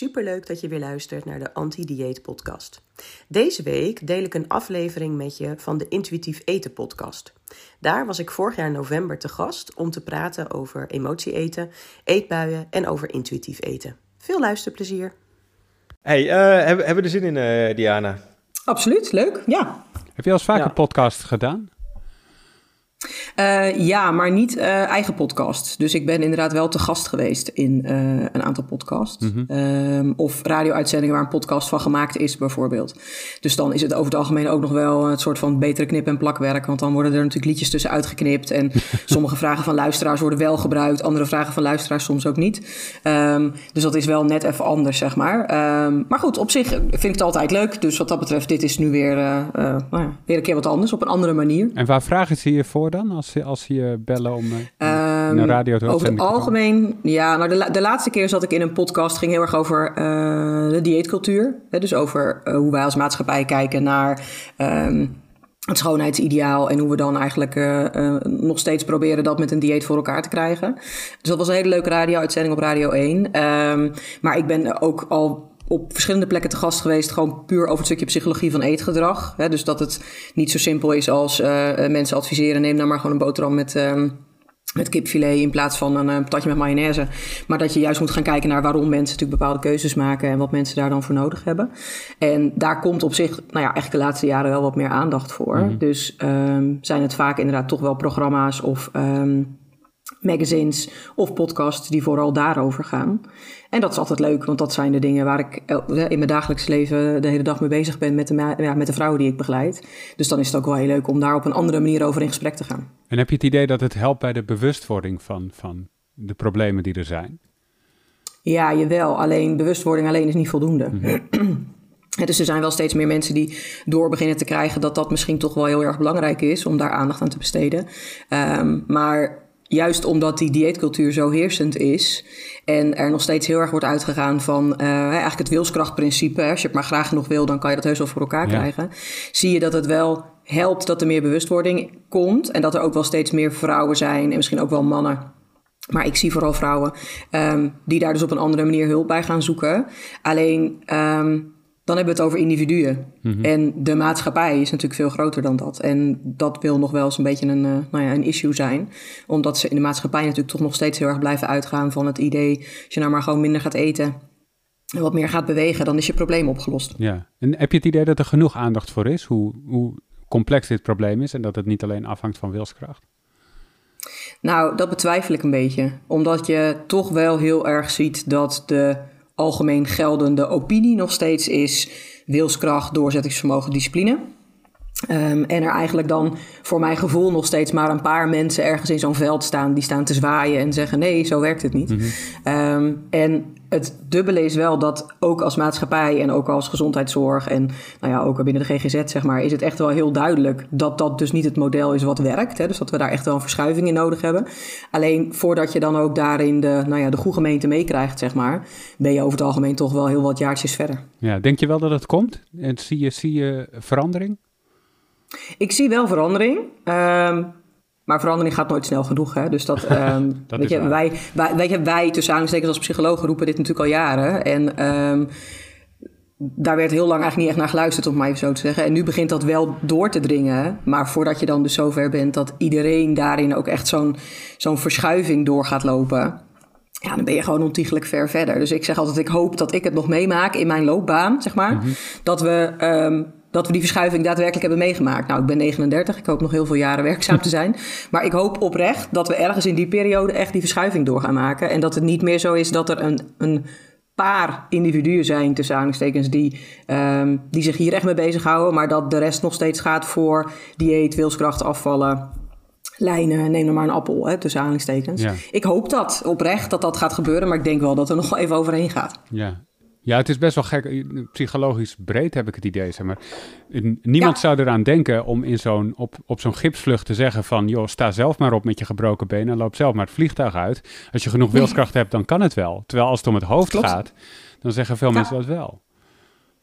Superleuk dat je weer luistert naar de Anti-Dieet Podcast. Deze week deel ik een aflevering met je van de Intuïtief Eten Podcast. Daar was ik vorig jaar november te gast om te praten over emotie eten, eetbuien en over intuïtief eten. Veel luisterplezier. Hey, uh, hebben, hebben we er zin in, uh, Diana? Absoluut, leuk, ja. Heb je al eens vaak ja. een podcast gedaan? Uh, ja, maar niet uh, eigen podcast. Dus ik ben inderdaad wel te gast geweest in uh, een aantal podcasts. Mm -hmm. um, of radio-uitzendingen waar een podcast van gemaakt is, bijvoorbeeld. Dus dan is het over het algemeen ook nog wel een soort van betere knip- en plakwerk. Want dan worden er natuurlijk liedjes tussen uitgeknipt. En sommige vragen van luisteraars worden wel gebruikt. Andere vragen van luisteraars soms ook niet. Um, dus dat is wel net even anders, zeg maar. Um, maar goed, op zich vind ik het altijd leuk. Dus wat dat betreft, dit is nu weer, nou ja, weer een keer wat anders. Op een andere manier. En waar vragen ze je voor dan? Als ze, als je bellen om um, naar radio te Over het algemeen, ja, nou de, de laatste keer zat ik in een podcast, ging heel erg over uh, de dieetcultuur. Hè, dus over uh, hoe wij als maatschappij kijken naar um, het schoonheidsideaal en hoe we dan eigenlijk uh, uh, nog steeds proberen dat met een dieet voor elkaar te krijgen. Dus dat was een hele leuke radio-uitzending op Radio 1. Um, maar ik ben ook al op verschillende plekken te gast geweest, gewoon puur over het stukje psychologie van eetgedrag. Hè, dus dat het niet zo simpel is als uh, mensen adviseren: neem nou maar gewoon een boterham met. Um, met kipfilet in plaats van een uh, patatje met mayonaise. Maar dat je juist moet gaan kijken naar waarom mensen natuurlijk bepaalde keuzes maken en wat mensen daar dan voor nodig hebben. En daar komt op zich, nou ja, eigenlijk de laatste jaren wel wat meer aandacht voor. Mm -hmm. Dus um, zijn het vaak inderdaad toch wel programma's of um, magazines of podcasts die vooral daarover gaan. En dat is altijd leuk, want dat zijn de dingen waar ik in mijn dagelijks leven de hele dag mee bezig ben met de, ja, met de vrouwen die ik begeleid. Dus dan is het ook wel heel leuk om daar op een andere manier over in gesprek te gaan. En heb je het idee dat het helpt bij de bewustwording van, van de problemen die er zijn? Ja, jawel. Alleen bewustwording alleen is niet voldoende. Mm-hmm. Dus er zijn wel steeds meer mensen die door beginnen te krijgen dat dat misschien toch wel heel erg belangrijk is om daar aandacht aan te besteden. Um, maar juist omdat die dieetcultuur zo heersend is en er nog steeds heel erg wordt uitgegaan van uh, eigenlijk het wilskrachtprincipe. Als je het maar graag nog wil, dan kan je dat heus wel voor elkaar ja. krijgen. Zie je dat het wel helpt dat er meer bewustwording komt en dat er ook wel steeds meer vrouwen zijn en misschien ook wel mannen. Maar ik zie vooral vrouwen um, die daar dus op een andere manier hulp bij gaan zoeken. Alleen um, dan hebben we het over individuen. Mm-hmm. En de maatschappij is natuurlijk veel groter dan dat. En dat wil nog wel eens een beetje een, uh, nou ja, een issue zijn. Omdat ze in de maatschappij natuurlijk toch nog steeds heel erg blijven uitgaan van het idee... als je nou maar gewoon minder gaat eten en wat meer gaat bewegen... dan is je probleem opgelost. Ja, en heb je het idee dat er genoeg aandacht voor is? Hoe, hoe complex dit probleem is en dat het niet alleen afhangt van wilskracht? Nou, dat betwijfel ik een beetje. Omdat je toch wel heel erg ziet dat de algemeen geldende opinie nog steeds is wilskracht, doorzettingsvermogen, discipline. Um, en er eigenlijk dan voor mijn gevoel nog steeds maar een paar mensen ergens in zo'n veld staan die staan te zwaaien en zeggen nee, zo werkt het niet. Mm-hmm. Um, en het dubbele is wel dat ook als maatschappij en ook als gezondheidszorg en nou ja, ook binnen de GGZ zeg maar, is het echt wel heel duidelijk dat dat dus niet het model is wat werkt. Hè? Dus dat we daar echt wel een verschuiving in nodig hebben. Alleen voordat je dan ook daarin de, nou ja, de goede gemeente meekrijgt, zeg maar, ben je over het algemeen toch wel heel wat jaartjes verder. Ja, denk je wel dat het komt? En zie je, zie je verandering? Ik zie wel verandering. Um, maar verandering gaat nooit snel genoeg. Hè? Dus dat, um, dat weet, je, wij, wij, weet je, wij tussen aanstekens als psychologen roepen dit natuurlijk al jaren. En um, daar werd heel lang eigenlijk niet echt naar geluisterd, om maar even zo te zeggen. En nu begint dat wel door te dringen. Maar voordat je dan dus zover bent dat iedereen daarin ook echt zo'n zo'n verschuiving door gaat lopen. Ja, dan ben je gewoon ontiegelijk ver verder. Dus ik zeg altijd, ik hoop dat ik het nog meemaak in mijn loopbaan, zeg maar. Mm-hmm. Dat we um, dat we die verschuiving daadwerkelijk hebben meegemaakt. Nou, ik ben 39, ik hoop nog heel veel jaren werkzaam te zijn. Maar ik hoop oprecht dat we ergens in die periode echt die verschuiving door gaan maken. En dat het niet meer zo is dat er een, een paar individuen zijn, tussen aanhalingstekens, die, um, die zich hier echt mee bezighouden. Maar dat de rest nog steeds gaat voor dieet, wilskracht afvallen, lijnen, neem er maar een appel, hè, tussen aanhalingstekens. Ja. Ik hoop dat oprecht dat dat gaat gebeuren, maar ik denk wel dat er nog wel even overheen gaat. Ja. Ja, het is best wel gek. Psychologisch breed heb ik het idee, zeg maar. Niemand zou eraan denken om in zo'n, op, op zo'n gipsvlucht te zeggen van... joh, sta zelf maar op met je gebroken benen en loop zelf maar het vliegtuig uit. Als je genoeg wilskracht hebt, dan kan het wel. Terwijl als het om het hoofd gaat, dan zeggen veel mensen dat wel.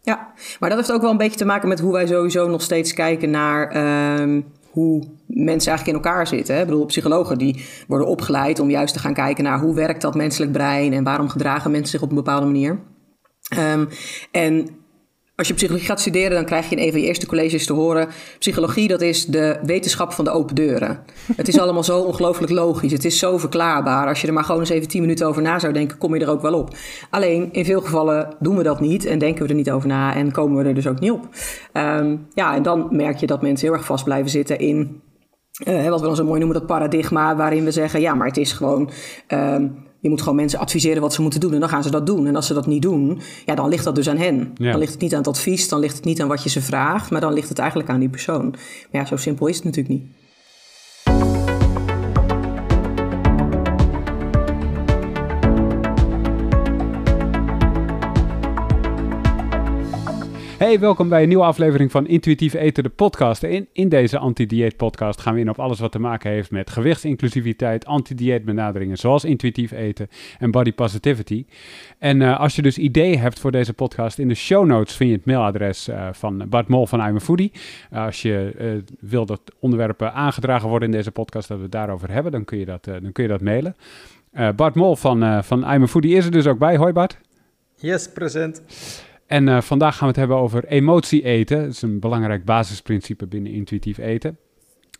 Ja, maar dat heeft ook wel een beetje te maken met hoe wij sowieso nog steeds kijken naar... Ehm, hoe mensen eigenlijk in elkaar zitten. Ik bedoel, psychologen die worden opgeleid om juist te gaan kijken naar hoe werkt dat menselijk brein en waarom gedragen mensen zich op een bepaalde manier. Ehm, en als je psychologie gaat studeren, dan krijg je in een van je eerste colleges te horen: psychologie, dat is de wetenschap van de open deuren. Het is allemaal zo ongelooflijk logisch. Het is zo verklaarbaar. Als je er maar gewoon eens even tien minuten over na zou denken, kom je er ook wel op. Alleen in veel gevallen doen we dat niet en denken we er niet over na en komen we er dus ook niet op. Ehm, ja, en dan merk je dat mensen heel erg vast blijven zitten in. Uh, wat we dan zo mooi noemen, dat paradigma, waarin we zeggen: ja, maar het is gewoon. Ehm, je moet gewoon mensen adviseren wat ze moeten doen en dan gaan ze dat doen. En als ze dat niet doen, ja, dan ligt dat dus aan hen. Dan ligt het niet aan het advies, dan ligt het niet aan wat je ze vraagt, maar dan ligt het eigenlijk aan die persoon. Maar ja, zo simpel is het natuurlijk niet. Hey, welkom bij een nieuwe aflevering van Intuïtief Eten, de podcast. In, in deze anti-dieet podcast gaan we in op alles wat te maken heeft met gewichtsinclusiviteit, anti-dieet benaderingen zoals intuïtief eten en body positivity. En uh, als je dus idee hebt voor deze podcast, in de show notes vind je het mailadres uh, van Bart Mol van I'm a Foodie. Uh, als je wil dat onderwerpen aangedragen worden in deze podcast, dat we het daarover hebben, dan kun je dat, dan kun je dat mailen. Bart Mol van, van I'm a Foodie is er dus ook bij. Hoi Bart. Yes, present. En uh, vandaag gaan we het hebben over emotie eten. Dat is een belangrijk basisprincipe binnen intuïtief eten.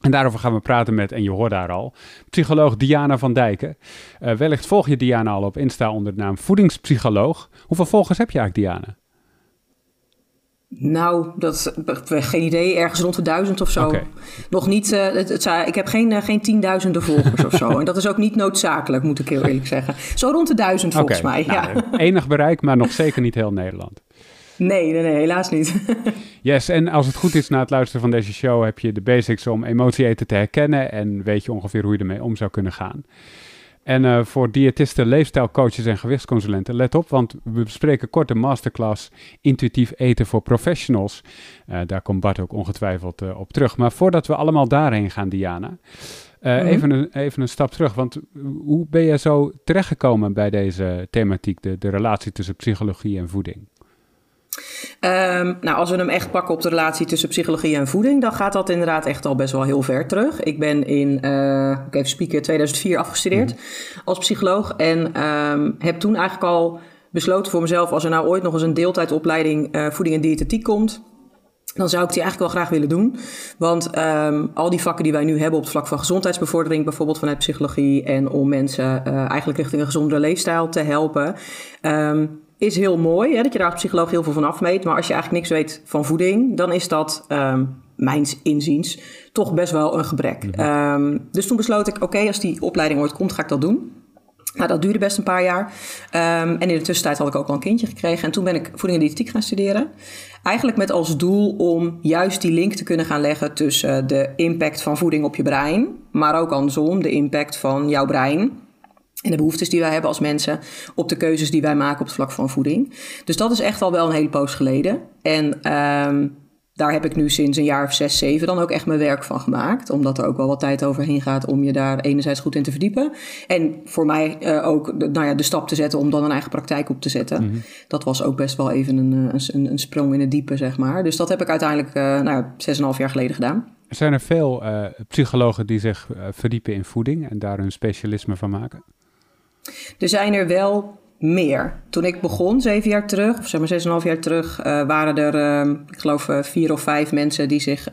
En daarover gaan we praten met, en je hoort daar al, psycholoog Diana van Dijken. Uh, wellicht volg je Diana al op Insta onder de naam voedingspsycholoog. Hoeveel volgers heb je eigenlijk, Diana? Nou, dat geen idee. Ergens rond de duizend of zo. Nog niet. Uh, het, het, ik heb geen, uh, geen tienduizenden volgers of zo. En dat is ook niet noodzakelijk, moet ik heel eerlijk zeggen. Zo rond de duizend volgens mij. Nou, ja. Enig bereik, maar nog zeker niet heel Nederland. Nee, nee, nee, helaas niet. yes, en als het goed is na het luisteren van deze show, heb je de basics om emotie eten te herkennen en weet je ongeveer hoe je ermee om zou kunnen gaan. En uh, voor diëtisten, leefstijlcoaches en gewichtsconsulenten, let op, want we bespreken kort de masterclass Intuïtief eten voor professionals. Uh, daar komt Bart ook ongetwijfeld uh, op terug. Maar voordat we allemaal daarheen gaan, Diana, -hmm. even, een, even een stap terug. Want hoe ben je zo terechtgekomen bij deze thematiek, de, de relatie tussen psychologie en voeding? Um, nou, als we hem echt pakken op de relatie tussen psychologie en voeding, dan gaat dat inderdaad echt al best wel heel ver terug. Ik ben in, uh, ik even spieken, 2004 afgestudeerd mm. als psycholoog en um, heb toen eigenlijk al besloten voor mezelf, als er nou ooit nog eens een deeltijdopleiding uh, voeding en diëtetiek komt, dan zou ik die eigenlijk wel graag willen doen. Want um, al die vakken die wij nu hebben op het vlak van gezondheidsbevordering, bijvoorbeeld vanuit psychologie, en om mensen uh, eigenlijk richting een gezondere leefstijl te helpen, um, is heel mooi, hè, dat je daar als psycholoog heel veel van afmeet. Maar als je eigenlijk niks weet van voeding, dan is dat, um, mijns inziens, toch best wel een gebrek. Mm -hmm. um, dus toen besloot ik, oké, okay, als die opleiding ooit komt, ga ik dat doen. Nou, dat duurde best een paar jaar. Um, en in de tussentijd had ik ook al een kindje gekregen. En toen ben ik voeding en diëtetiek gaan studeren. Eigenlijk met als doel om juist die link te kunnen gaan leggen tussen de impact van voeding op je brein, maar ook andersom, de impact van jouw brein en de behoeftes die wij hebben als mensen op de keuzes die wij maken op het vlak van voeding. Dus dat is echt al wel een hele poos geleden. En um, daar heb ik nu sinds een jaar of zes, zeven dan ook echt mijn werk van gemaakt. Omdat er ook wel wat tijd overheen gaat om je daar enerzijds goed in te verdiepen. En voor mij uh, ook de, nou ja, de stap te zetten om dan een eigen praktijk op te zetten. Mm -hmm. Dat was ook best wel even een, een, een, sprong in het diepe, zeg maar. Dus dat heb ik uiteindelijk uh, nou, zes en half jaar geleden gedaan. Zijn er veel uh, psychologen die zich verdiepen in voeding en daar hun specialisme van maken? Er zijn er wel meer. Toen ik begon, zeven jaar terug, of zeg maar zes en half jaar terug, uh, waren er, uh, ik geloof, uh, vier of vijf mensen die zich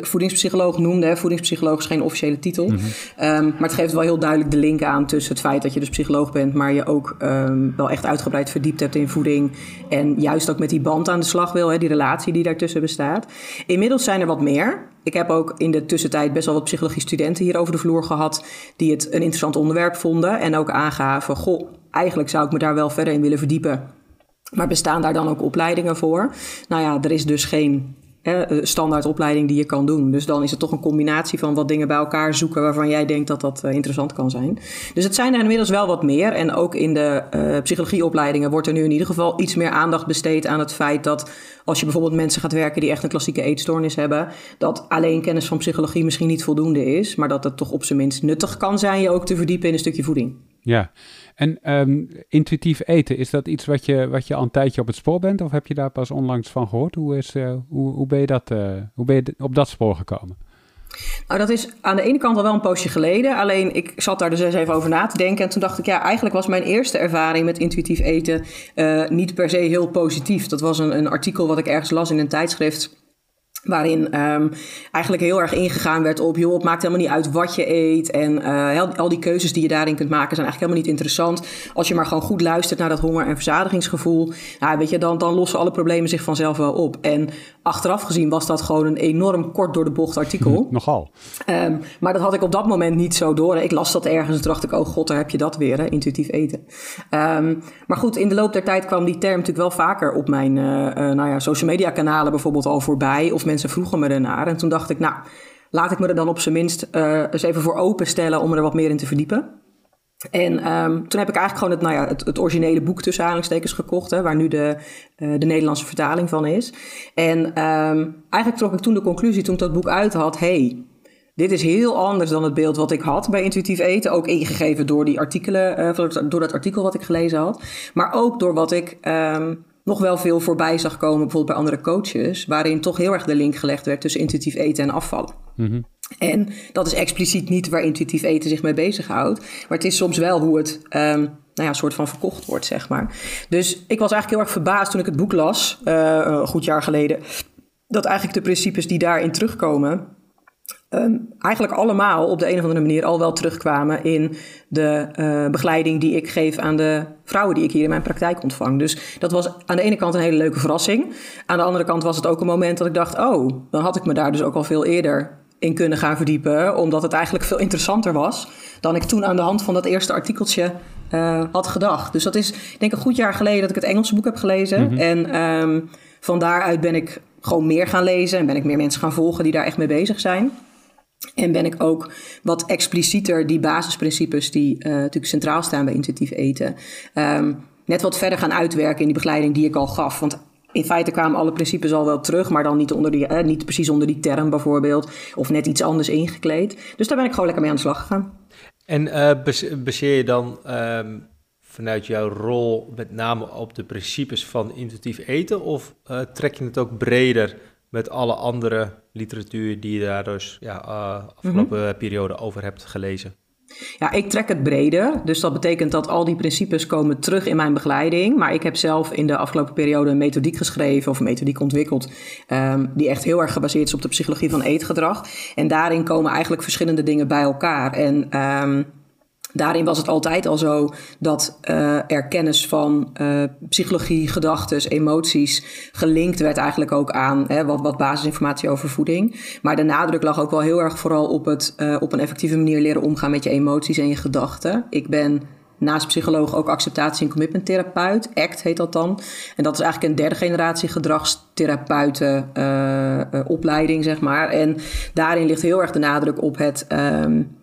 voedingspsycholoog noemden. Hè. Voedingspsycholoog is geen officiële titel. Mm -hmm. um, maar het geeft wel heel duidelijk de link aan tussen het feit dat je dus psycholoog bent, maar je ook um, wel echt uitgebreid verdiept hebt in voeding. En juist ook met die band aan de slag wil, hè, die relatie die daartussen bestaat. Inmiddels zijn er wat meer. Ik heb ook in de tussentijd best wel wat psychologie-studenten hier over de vloer gehad. die het een interessant onderwerp vonden. En ook aangaven: goh, eigenlijk zou ik me daar wel verder in willen verdiepen. Maar bestaan daar dan ook opleidingen voor? Nou ja, er is dus geen standaardopleiding die je kan doen. Dus dan is het toch een combinatie van wat dingen bij elkaar zoeken waarvan jij denkt dat dat interessant kan zijn. Dus het zijn er inmiddels wel wat meer. En ook in de psychologieopleidingen wordt er nu in ieder geval iets meer aandacht besteed aan het feit dat als je bijvoorbeeld mensen gaat werken die echt een klassieke eetstoornis hebben, dat alleen kennis van psychologie misschien niet voldoende is, maar dat het toch op zijn minst nuttig kan zijn je ook te verdiepen in een stukje voeding. Ja, en um, intuïtief eten, is dat iets wat je, wat je al een tijdje op het spoor bent? Of heb je daar pas onlangs van gehoord? Hoe, is, uh, hoe, hoe, ben je dat, uh, hoe ben je op dat spoor gekomen? Nou, dat is aan de ene kant al wel een poosje geleden. Alleen ik zat daar dus eens even over na te denken. En toen dacht ik, ja, eigenlijk was mijn eerste ervaring met intuïtief eten uh, niet per se heel positief. Dat was een, een artikel wat ik ergens las in een tijdschrift. Waarin um, eigenlijk heel erg ingegaan werd op, joh, het maakt helemaal niet uit wat je eet. En uh, al die keuzes die je daarin kunt maken zijn eigenlijk helemaal niet interessant. Als je maar gewoon goed luistert naar dat honger- en verzadigingsgevoel. Nou, weet je, dan, dan lossen alle problemen zich vanzelf wel op. En achteraf gezien was dat gewoon een enorm kort door de bocht artikel. Nogal. Um, maar dat had ik op dat moment niet zo door. Ik las dat ergens en toen dacht ik, oh god, daar heb je dat weer, hè, intuïtief eten. Um, maar goed, in de loop der tijd kwam die term natuurlijk wel vaker op mijn uh, uh, nou ja, social media kanalen bijvoorbeeld al voorbij. Of mensen vroegen me ernaar. En toen dacht ik, nou, laat ik me er dan op zijn minst uh, eens even voor openstellen om er wat meer in te verdiepen. En um, toen heb ik eigenlijk gewoon het, nou ja, het, het originele boek tussen aanhalingstekens gekocht, hè, waar nu de, uh, de Nederlandse vertaling van is. En um, eigenlijk trok ik toen de conclusie, toen ik dat boek uit had, hey, dit is heel anders dan het beeld wat ik had bij intuïtief eten. Ook ingegeven door die artikelen, uh, door dat artikel wat ik gelezen had. Maar ook door wat ik um, nog wel veel voorbij zag komen, bijvoorbeeld bij andere coaches, waarin toch heel erg de link gelegd werd tussen intuïtief eten en afvallen. Mm-hmm. En dat is expliciet niet waar intuïtief eten zich mee bezighoudt, maar het is soms wel hoe het um, nou ja, een soort van verkocht wordt, zeg maar. Dus ik was eigenlijk heel erg verbaasd toen ik het boek las, uh, een goed jaar geleden, dat eigenlijk de principes die daarin terugkomen, Um, eigenlijk allemaal op de een of andere manier al wel terugkwamen in de uh, begeleiding die ik geef aan de vrouwen die ik hier in mijn praktijk ontvang. Dus dat was aan de ene kant een hele leuke verrassing. Aan de andere kant was het ook een moment dat ik dacht: oh, dan had ik me daar dus ook al veel eerder in kunnen gaan verdiepen, omdat het eigenlijk veel interessanter was dan ik toen aan de hand van dat eerste artikeltje uh, had gedacht. Dus dat is, ik denk, een goed jaar geleden dat ik het Engelse boek heb gelezen. Mm-hmm. En um, van daaruit ben ik gewoon meer gaan lezen en ben ik meer mensen gaan volgen die daar echt mee bezig zijn. En ben ik ook wat explicieter die basisprincipes die uh, natuurlijk centraal staan bij intuïtief eten, um, net wat verder gaan uitwerken in die begeleiding die ik al gaf. Want in feite kwamen alle principes al wel terug, maar dan niet, onder die, eh, niet precies onder die term bijvoorbeeld, of net iets anders ingekleed. Dus daar ben ik gewoon lekker mee aan de slag gegaan. En uh, baseer je dan um, vanuit jouw rol met name op de principes van intuïtief eten, of trek je het ook breder met alle andere literatuur die je daar dus ja, uh, afgelopen mm-hmm. periode over hebt gelezen? Ja, ik trek het breder. Dus dat betekent dat al die principes komen terug in mijn begeleiding. Maar ik heb zelf in de afgelopen periode een methodiek geschreven of een methodiek ontwikkeld. Um, die echt heel erg gebaseerd is op de psychologie van eetgedrag. En daarin komen eigenlijk verschillende dingen bij elkaar. En um, Daarin was het altijd al zo dat uh, er kennis van uh, psychologie, gedachten, emoties gelinkt werd eigenlijk ook aan hè, wat, wat basisinformatie over voeding. Maar de nadruk lag ook wel heel erg vooral op het uh, op een effectieve manier leren omgaan met je emoties en je gedachten. Ik ben naast psycholoog ook acceptatie- en commitment therapeut. ACT heet dat dan. En dat is eigenlijk een derde generatie gedragstherapeuten opleiding, zeg maar. En daarin ligt heel erg de nadruk op het... Um,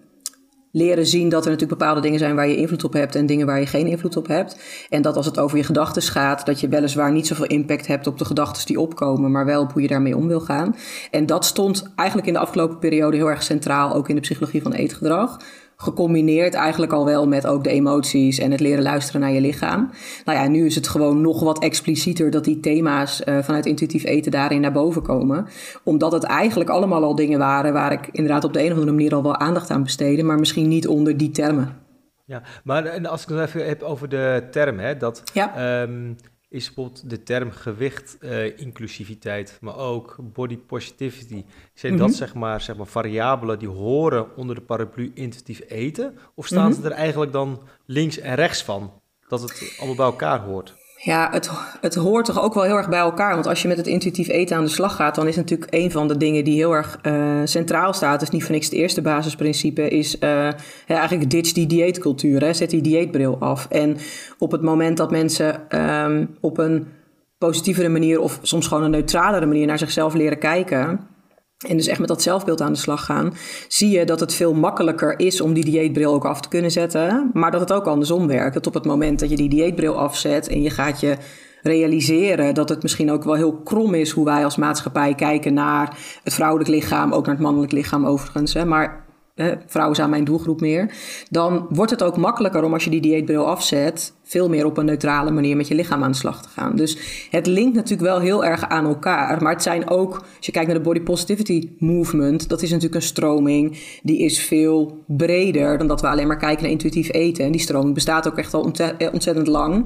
leren zien dat er natuurlijk bepaalde dingen zijn waar je invloed op hebt en dingen waar je geen invloed op hebt. En dat als het over je gedachten gaat, dat je weliswaar niet zoveel impact hebt op de gedachten die opkomen, maar wel op hoe je daarmee om wil gaan. En dat stond eigenlijk in de afgelopen periode heel erg centraal, ook in de psychologie van eetgedrag gecombineerd eigenlijk al wel met ook de emoties en het leren luisteren naar je lichaam. Nou ja, nu is het gewoon nog wat explicieter dat die thema's uh, vanuit intuïtief eten daarin naar boven komen. Omdat het eigenlijk allemaal al dingen waren waar ik inderdaad op de een of andere manier al wel aandacht aan besteedde, maar misschien niet onder die termen. Ja, maar en als ik het even heb over de term, hè, dat ja. um, is bijvoorbeeld de term gewicht, uh, inclusiviteit, maar ook body positivity. Zijn dat zeg maar, zeg maar variabelen die horen onder de paraplu intuïtief eten? Of staan ze er eigenlijk dan links en rechts van? Dat het allemaal bij elkaar hoort? Ja, het, het hoort toch ook wel heel erg bij elkaar. Want als je met het intuïtief eten aan de slag gaat, dan is natuurlijk een van de dingen die heel erg uh, centraal staat. Dus niet voor niks het eerste basisprincipe, is uh, ja, eigenlijk ditch die dieetcultuur. Hè? Zet die dieetbril af. En op het moment dat mensen um, op een positievere manier of soms gewoon een neutralere manier naar zichzelf leren kijken. En dus echt met dat zelfbeeld aan de slag gaan. Zie je dat het veel makkelijker is om die dieetbril ook af te kunnen zetten. Maar dat het ook andersom werkt. Dat op het moment dat je die dieetbril afzet en je gaat je realiseren dat het misschien ook wel heel krom is hoe wij als maatschappij kijken naar het vrouwelijk lichaam, ook naar het mannelijk lichaam overigens. Hè. Maar vrouwen zijn mijn doelgroep meer, dan wordt het ook makkelijker om als je die dieetbril afzet, veel meer op een neutrale manier met je lichaam aan de slag te gaan. Dus het linkt natuurlijk wel heel erg aan elkaar, maar het zijn ook, als je kijkt naar de body positivity movement, dat is natuurlijk een stroming die is veel breder dan dat we alleen maar kijken naar intuïtief eten. En die stroming bestaat ook echt al eh, ontzettend lang.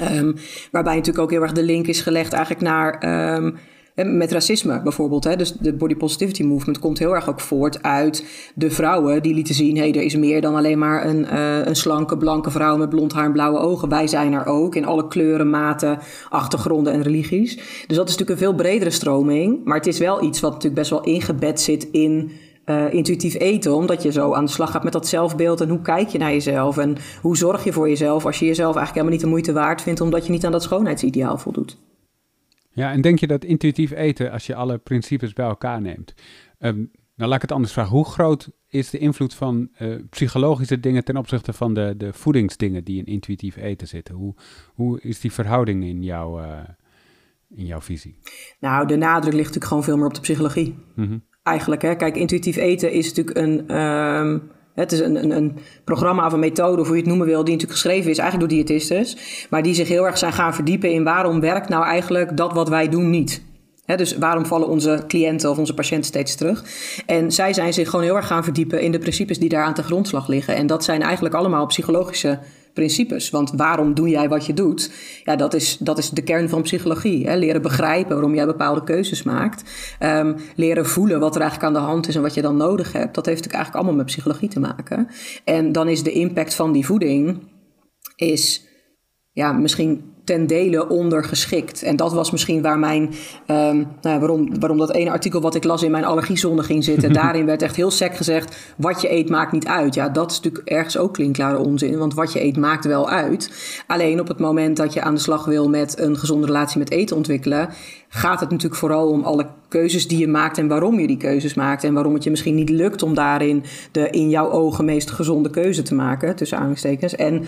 Um, waarbij natuurlijk ook heel erg de link is gelegd eigenlijk naar um, met racisme bijvoorbeeld. Hè. Dus de body positivity movement komt heel erg ook voort uit de vrouwen die lieten zien: hé, hey, er is meer dan alleen maar een, uh, een slanke, blanke vrouw met blond haar en blauwe ogen. Wij zijn er ook in alle kleuren, maten, achtergronden en religies. Dus dat is natuurlijk een veel bredere stroming. Maar het is wel iets wat natuurlijk best wel ingebed zit in. Uh, intuïtief eten, omdat je zo aan de slag gaat met dat zelfbeeld en hoe kijk je naar jezelf en hoe zorg je voor jezelf als je jezelf eigenlijk helemaal niet de moeite waard vindt omdat je niet aan dat schoonheidsideaal voldoet. Ja, en denk je dat intuïtief eten, als je alle principes bij elkaar neemt, um, nou laat ik het anders vragen, hoe groot is de invloed van uh, psychologische dingen ten opzichte van de, de voedingsdingen die in intuïtief eten zitten? Hoe, hoe is die verhouding in, jou, uh, in jouw visie? Nou, de nadruk ligt natuurlijk gewoon veel meer op de psychologie. Mm -hmm. Eigenlijk, hè. Kijk, intuïtief eten is natuurlijk een... Um, het is een, een, een, programma of een methode, of hoe je het noemen wil, die natuurlijk geschreven is eigenlijk door diëtistes. Maar die zich heel erg zijn gaan verdiepen in waarom werkt nou eigenlijk dat wat wij doen niet. dus waarom vallen onze cliënten of onze patiënten steeds terug? En zij zijn zich gewoon heel erg gaan verdiepen in de principes die daar aan de grondslag liggen. En dat zijn eigenlijk allemaal psychologische principes. Want waarom doe jij wat je doet? Ja, dat is, dat is de kern van psychologie. Hè? Leren begrijpen waarom jij bepaalde keuzes maakt. Um, leren voelen wat er eigenlijk aan de hand is en wat je dan nodig hebt. Dat heeft natuurlijk eigenlijk allemaal met psychologie te maken. En dan is de impact van die voeding is ja, misschien ten dele ondergeschikt. En dat was misschien waar mijn, um, nou, waarom, waarom dat ene artikel wat ik las in mijn allergiezone ging zitten. Daarin werd echt heel sec gezegd, wat je eet maakt niet uit. Ja, dat is natuurlijk ergens ook klinkklare onzin, want wat je eet maakt wel uit. Alleen op het moment dat je aan de slag wil met een gezonde relatie met eten ontwikkelen, gaat het natuurlijk vooral om alle keuzes die je maakt en waarom je die keuzes maakt. En waarom het je misschien niet lukt om daarin de in jouw ogen meest gezonde keuze te maken, tussen aanhalingstekens. En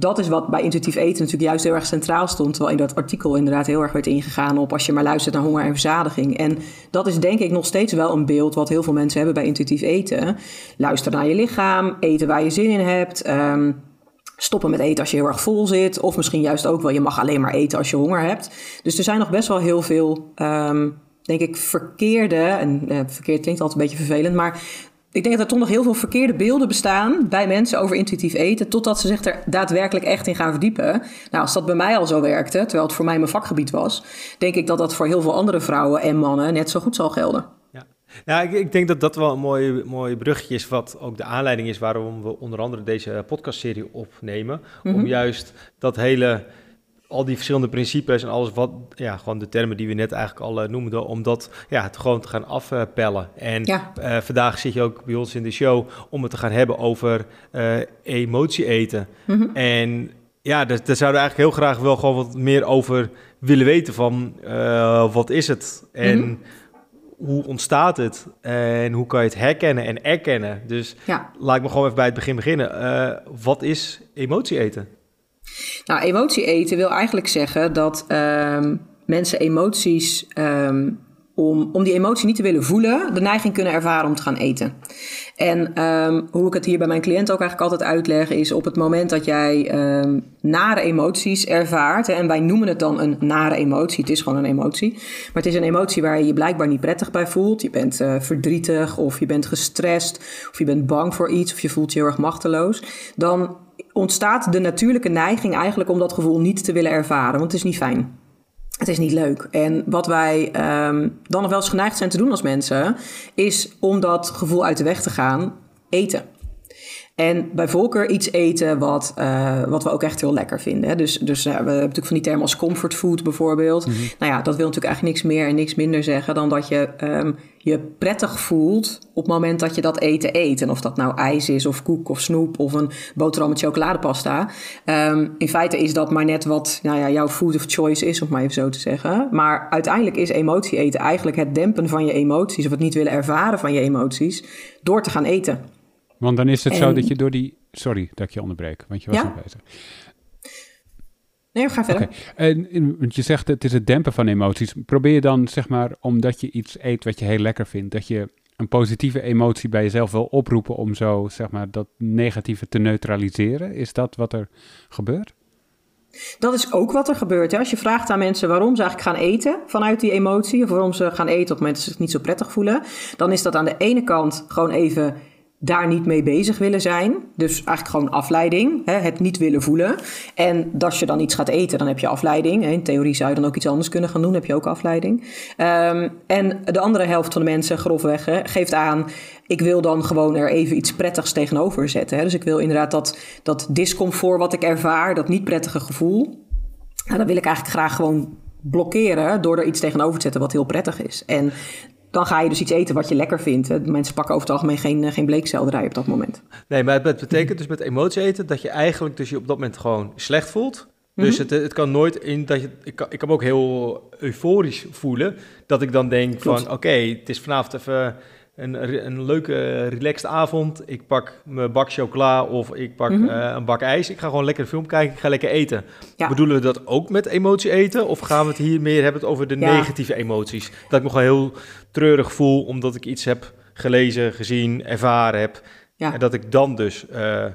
dat is wat bij intuïtief eten natuurlijk juist heel erg centraal stond. Terwijl in dat artikel inderdaad heel erg werd ingegaan op als je maar luistert naar honger en verzadiging. En dat is denk ik nog steeds wel een beeld wat heel veel mensen hebben bij intuïtief eten. Luister naar je lichaam, eten waar je zin in hebt. Um, stoppen met eten als je heel erg vol zit. Of misschien juist ook wel, je mag alleen maar eten als je honger hebt. Dus er zijn nog best wel heel veel, um, denk ik, verkeerde... en uh, verkeerd klinkt altijd een beetje vervelend... maar ik denk dat er toch nog heel veel verkeerde beelden bestaan bij mensen over intuïtief eten, totdat ze zich er daadwerkelijk echt in gaan verdiepen. Nou, als dat bij mij al zo werkte, terwijl het voor mij mijn vakgebied was, denk ik dat dat voor heel veel andere vrouwen en mannen net zo goed zal gelden. Ja, nou, ik, ik denk dat dat wel een mooi, mooi bruggetje is, wat ook de aanleiding is waarom we onder andere deze podcastserie opnemen. Om mhm. juist dat hele al die verschillende principes en alles wat, ja, gewoon de termen die we net eigenlijk al uh, noemden, om dat ja, het gewoon te gaan afpellen. En ja. uh, vandaag zit je ook bij ons in de show om het te gaan hebben over uh, emotie eten. Mm -hmm. En ja, daar, daar zouden we eigenlijk heel graag wel gewoon wat meer over willen weten van wat is het en mm -hmm. hoe ontstaat het en hoe kan je het herkennen en erkennen. Dus ja. laat ik me gewoon even bij het begin beginnen. wat is emotie eten? Nou, emotie eten wil eigenlijk zeggen dat um, mensen emoties, um, om, om die emotie niet te willen voelen, de neiging kunnen ervaren om te gaan eten. En um, hoe ik het hier bij mijn cliënt ook eigenlijk altijd uitleg, is op het moment dat jij nare emoties ervaart, en wij noemen het dan een nare emotie, het is gewoon een emotie, maar het is een emotie waar je je blijkbaar niet prettig bij voelt. Je bent uh, verdrietig of je bent gestrest of je bent bang voor iets of je voelt je heel erg machteloos, dan ontstaat de natuurlijke neiging eigenlijk om dat gevoel niet te willen ervaren, want het is niet fijn. Het is niet leuk. En wat wij um, dan nog wel eens geneigd zijn te doen als mensen, is om dat gevoel uit de weg te gaan, eten. En bij voorkeur iets eten wat, uh, wat we ook echt heel lekker vinden. Hè. Dus, dus uh, we hebben natuurlijk van die termen als comfort food bijvoorbeeld. Mm -hmm. Nou ja, dat wil natuurlijk eigenlijk niks meer en niks minder zeggen dan dat je um, je prettig voelt op het moment dat je dat eten eet. En of dat nou ijs is of koek of snoep of een boterham met chocoladepasta. Um, in feite is dat maar net wat nou ja, jouw food of choice is, om maar even zo te zeggen. Maar uiteindelijk is emotie eten eigenlijk het dempen van je emoties of het niet willen ervaren van je emoties door te gaan eten. Want dan is het en... zo dat je door die... Sorry dat ik je onderbreek, want je was ja? nog bezig. Nee, ga verder. Okay. En, want je zegt het is het dempen van emoties. Probeer je dan, zeg maar, omdat je iets eet wat je heel lekker vindt, dat je een positieve emotie bij jezelf wil oproepen om zo, zeg maar, dat negatieve te neutraliseren? Is dat wat er gebeurt? Dat is ook wat er gebeurt. Hè? Als je vraagt aan mensen waarom ze eigenlijk gaan eten vanuit die emotie, of waarom ze gaan eten op het moment dat ze zich niet zo prettig voelen, dan is dat aan de ene kant gewoon even daar niet mee bezig willen zijn. Dus eigenlijk gewoon afleiding, hè, het niet willen voelen. En als je dan iets gaat eten, dan heb je afleiding. In theorie zou je dan ook iets anders kunnen gaan doen, heb je ook afleiding. Um, en de andere helft van de mensen, grofweg, hè, geeft aan... ik wil dan gewoon er even iets prettigs tegenover zetten. Hè. Dus ik wil inderdaad dat, dat discomfort wat ik ervaar, dat niet prettige gevoel... Nou, dat wil ik eigenlijk graag gewoon blokkeren door er iets tegenover te zetten wat heel prettig is. En dan ga je dus iets eten wat je lekker vindt. Mensen pakken over het algemeen geen, eh, geen bleekselderij op dat moment. Nee, maar het betekent dus met emotie eten dat je eigenlijk dus je op dat moment gewoon slecht voelt. Dus het, het kan nooit in dat je. Ik kan, ik kan me ook heel euforisch voelen. Dat ik dan denk Klopt. van oké, okay, het is vanavond even een, een leuke, relaxed avond. Ik pak mijn bak chocola of ik pak mm -hmm. uh, een bak ijs. Ik ga gewoon lekker een film kijken. Ik ga lekker eten. Ja. Bedoelen we dat ook met emotie eten? Of gaan we het hier meer hebben over de ja. negatieve emoties? Dat ik me gewoon heel treurig voel omdat ik iets heb gelezen, gezien, ervaren heb. Ja. En dat ik dan dus uh,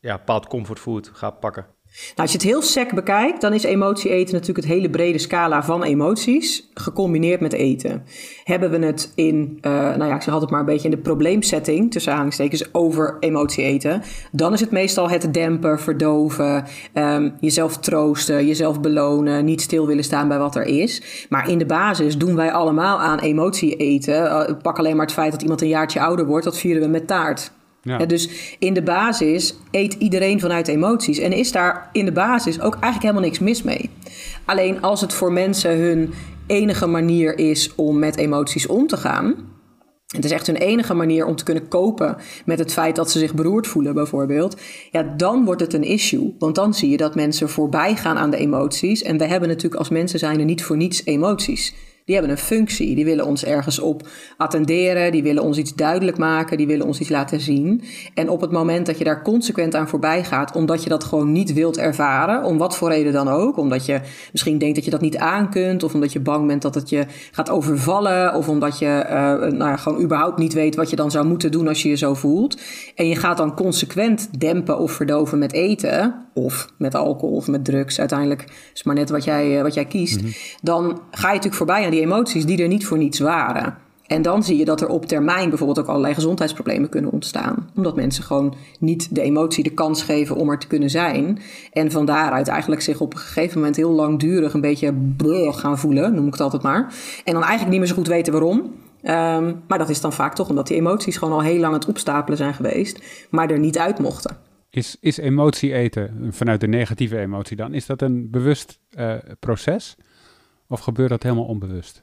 ja, bepaald comfortfood ga pakken. Nou, als je het heel sec bekijkt, dan is emotie eten natuurlijk het hele brede scala van emoties, gecombineerd met eten. Hebben we het in, uh, nou ja, ik zeg altijd maar een beetje in de probleemsetting, tussen aanhalingstekens, over emotie eten, dan is het meestal het dempen, verdoven, um, jezelf troosten, jezelf belonen, niet stil willen staan bij wat er is. Maar in de basis doen wij allemaal aan emotie eten. Uh, pak alleen maar het feit dat iemand een jaartje ouder wordt, dat vieren we met taart. Ja. Dus in de basis eet iedereen vanuit emoties. En is daar in de basis ook eigenlijk helemaal niks mis mee. Alleen als het voor mensen hun enige manier is om met emoties om te gaan. Het is echt hun enige manier om te kunnen kopen met het feit dat ze zich beroerd voelen, bijvoorbeeld. Ja, dan wordt het een issue. Want dan zie je dat mensen voorbij gaan aan de emoties. En we hebben natuurlijk als mensen zijn er niet voor niets emoties die hebben een functie. Die willen ons ergens op attenderen, die willen ons iets duidelijk maken, die willen ons iets laten zien. En op het moment dat je daar consequent aan voorbij gaat, omdat je dat gewoon niet wilt ervaren, om wat voor reden dan ook, omdat je misschien denkt dat je dat niet aan kunt, of omdat je bang bent dat het je gaat overvallen, of omdat je uh, nou ja, gewoon überhaupt niet weet wat je dan zou moeten doen als je je zo voelt. En je gaat dan consequent dempen of verdoven met eten, of met alcohol of met drugs, uiteindelijk is maar net wat jij, wat jij kiest. Mm-hmm. Dan ga je natuurlijk voorbij aan die emoties die er niet voor niets waren. En dan zie je dat er op termijn bijvoorbeeld ook allerlei gezondheidsproblemen kunnen ontstaan. Omdat mensen gewoon niet de emotie de kans geven om er te kunnen zijn. En van daaruit eigenlijk zich op een gegeven moment heel langdurig een beetje bleh gaan voelen, noem ik het altijd maar. En dan eigenlijk niet meer zo goed weten waarom. Um, maar dat is dan vaak toch omdat die emoties gewoon al heel lang het opstapelen zijn geweest, maar er niet uit mochten. Is, is emotie eten, vanuit de negatieve emotie dan, is dat een bewust uh, proces? Of gebeurt dat helemaal onbewust?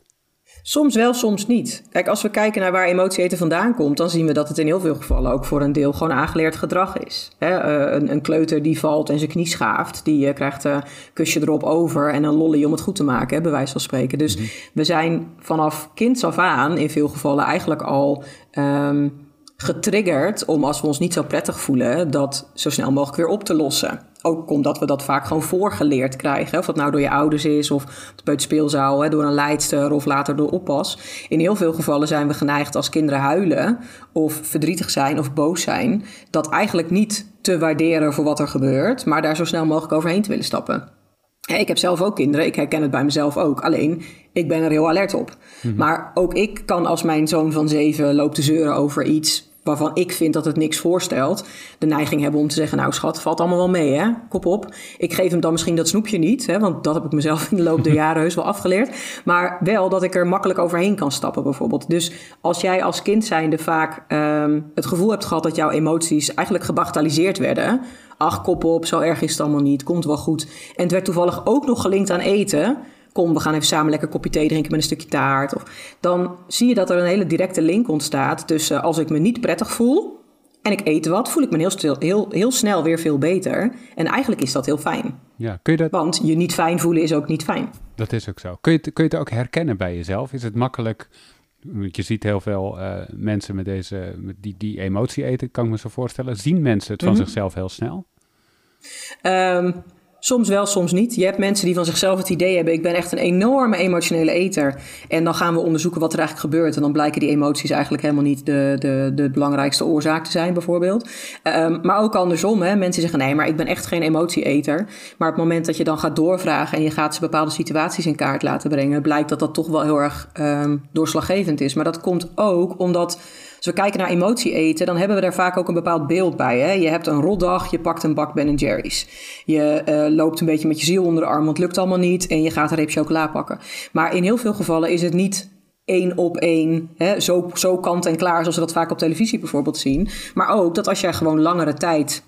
Soms wel, soms niet. Kijk, als we kijken naar waar emotie eten vandaan komt, dan zien we dat het in heel veel gevallen ook voor een deel gewoon aangeleerd gedrag is. He, uh, een, een, kleuter die valt en zijn knie schaaft, die uh, krijgt een kusje erop over en een lolly om het goed te maken, bij wijze van spreken. Dus mm-hmm. we zijn vanaf kinds af aan in veel gevallen eigenlijk al um, getriggerd om als we ons niet zo prettig voelen, dat zo snel mogelijk weer op te lossen. Ook omdat we dat vaak gewoon voorgeleerd krijgen. Of dat nou door je ouders is, of bij het speelzaal, hè, door een leidster of later door oppas. In heel veel gevallen zijn we geneigd als kinderen huilen of verdrietig zijn of boos zijn. Dat eigenlijk niet te waarderen voor wat er gebeurt, maar daar zo snel mogelijk overheen te willen stappen. Ik heb zelf ook kinderen, ik herken het bij mezelf ook. Alleen, ik ben er heel alert op. Mm-hmm. Maar ook ik kan als mijn zoon van zeven loopt te zeuren over iets waarvan ik vind dat het niks voorstelt, de neiging hebben om te zeggen: Nou, schat, valt allemaal wel mee, hè? Kop op. Ik geef hem dan misschien dat snoepje niet, hè? want dat heb ik mezelf in de loop der jaren heus wel afgeleerd. Maar wel dat ik er makkelijk overheen kan stappen, bijvoorbeeld. Dus als jij als kind zijnde vaak um, het gevoel hebt gehad dat jouw emoties eigenlijk gebagatelliseerd werden. Ach, kop op, zo erg is het allemaal niet, komt wel goed. En het werd toevallig ook nog gelinkt aan eten kom, we gaan even samen lekker kopje thee drinken met een stukje taart. Of, dan zie je dat er een hele directe link ontstaat tussen als ik me niet prettig voel en ik eet wat, voel ik me heel, stil, heel, heel snel weer veel beter. En eigenlijk is dat heel fijn. Ja, kun je dat... Want je niet fijn voelen is ook niet fijn. Dat is ook zo. Kun je, kun je het ook herkennen bij jezelf? Is het makkelijk... Je ziet heel veel uh, mensen met deze, met die, die emotie eten, kan ik me zo voorstellen. Zien mensen het van mm -hmm. zichzelf heel snel? Um, Soms wel, soms niet. Je hebt mensen die van zichzelf het idee hebben: ik ben echt een enorme emotionele eter. En dan gaan we onderzoeken wat er eigenlijk gebeurt. En dan blijken die emoties eigenlijk helemaal niet de, de, de belangrijkste oorzaak te zijn, bijvoorbeeld. Um, maar ook andersom, hè. mensen zeggen: nee, maar ik ben echt geen emotieeter. Maar op het moment dat je dan gaat doorvragen en je gaat ze bepaalde situaties in kaart laten brengen, blijkt dat dat toch wel heel erg um, doorslaggevend is. Maar dat komt ook omdat als we kijken naar emotie eten, dan hebben we daar vaak ook een bepaald beeld bij. Hè? Je hebt een rotdag, je pakt een bak Ben Jerry's. Je uh, loopt een beetje met je ziel onder de arm, want het lukt allemaal niet. En je gaat een reep chocola pakken. Maar in heel veel gevallen is het niet één op één, hè, zo, zo kant en klaar, zoals we dat vaak op televisie bijvoorbeeld zien. Maar ook dat als jij gewoon langere tijd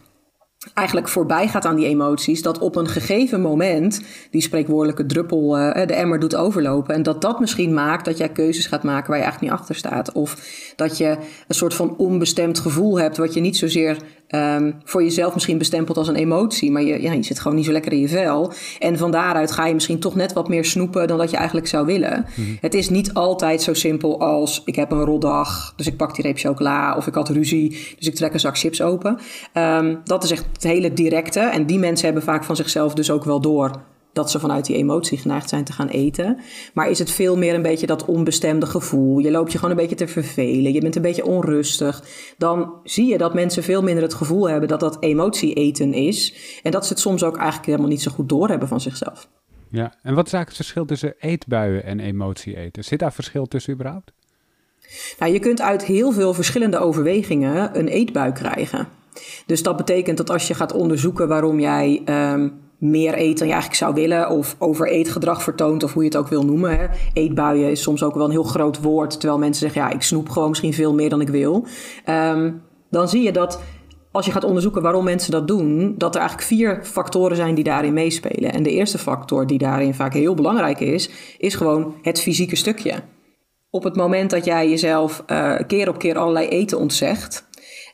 eigenlijk voorbij gaat aan die emoties, dat op een gegeven moment die spreekwoordelijke druppel uh, de emmer doet overlopen. En dat dat misschien maakt dat jij keuzes gaat maken waar je eigenlijk niet achter staat. Of dat je een soort van onbestemd gevoel hebt, wat je niet zozeer um, voor jezelf misschien bestempeld als een emotie, maar je, ja, je zit gewoon niet zo lekker in je vel. En van daaruit ga je misschien toch net wat meer snoepen dan dat je eigenlijk zou willen. Mhm. Het is niet altijd zo simpel als ik heb een rotdag, dus ik pak die reep chocola, of ik had ruzie, dus ik trek een zak chips open. Um, dat is echt het hele directe. En die mensen hebben vaak van zichzelf dus ook wel door dat ze vanuit die emotie geneigd zijn te gaan eten. Maar is het veel meer een beetje dat onbestemde gevoel. Je loopt je gewoon een beetje te vervelen. Je bent een beetje onrustig. Dan zie je dat mensen veel minder het gevoel hebben dat dat emotie eten is. En dat ze het soms ook eigenlijk helemaal niet zo goed doorhebben van zichzelf. Ja, en wat is eigenlijk het verschil tussen eetbuien en emotie eten? Zit daar verschil tussen überhaupt? Nou, je kunt uit heel veel verschillende overwegingen een eetbui krijgen. Dus dat betekent dat als je gaat onderzoeken waarom jij um, meer eet dan je eigenlijk zou willen, of over eetgedrag vertoont, of hoe je het ook wil noemen. Hè. Eetbuien is soms ook wel een heel groot woord, terwijl mensen zeggen: ja, ik snoep gewoon misschien veel meer dan ik wil. Um, dan zie je dat als je gaat onderzoeken waarom mensen dat doen, dat er eigenlijk vier factoren zijn die daarin meespelen. En de eerste factor die daarin vaak heel belangrijk is, is gewoon het fysieke stukje. Op het moment dat jij jezelf uh, keer op keer allerlei eten ontzegt,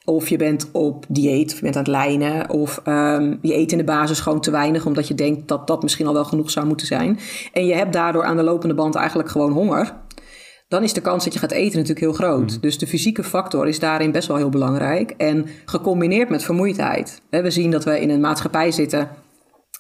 of je bent op dieet, of je bent aan het lijnen, of um, je eet in de basis gewoon te weinig, omdat je denkt dat dat misschien al wel genoeg zou moeten zijn. En je hebt daardoor aan de lopende band eigenlijk gewoon honger. Dan is de kans dat je gaat eten natuurlijk heel groot. Mhm. Dus de fysieke factor is daarin best wel heel belangrijk. En gecombineerd met vermoeidheid. We zien dat we in een maatschappij zitten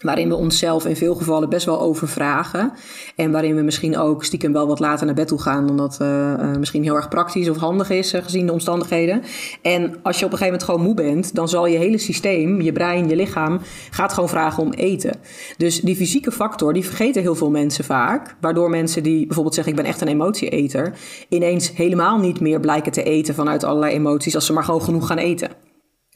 waarin we onszelf in veel gevallen best wel overvragen. En waarin we misschien ook stiekem wel wat later naar bed toe gaan, omdat uh, misschien heel erg praktisch of handig is, uh, gezien de omstandigheden. En als je op een gegeven moment gewoon moe bent, dan zal je hele systeem, je brein, je lichaam, gaat gewoon vragen om eten. Dus die fysieke factor, die vergeten heel veel mensen vaak. Waardoor mensen die bijvoorbeeld zeggen, ik ben echt een emotieeter, ineens helemaal niet meer blijken te eten vanuit allerlei emoties, als ze maar gewoon genoeg gaan eten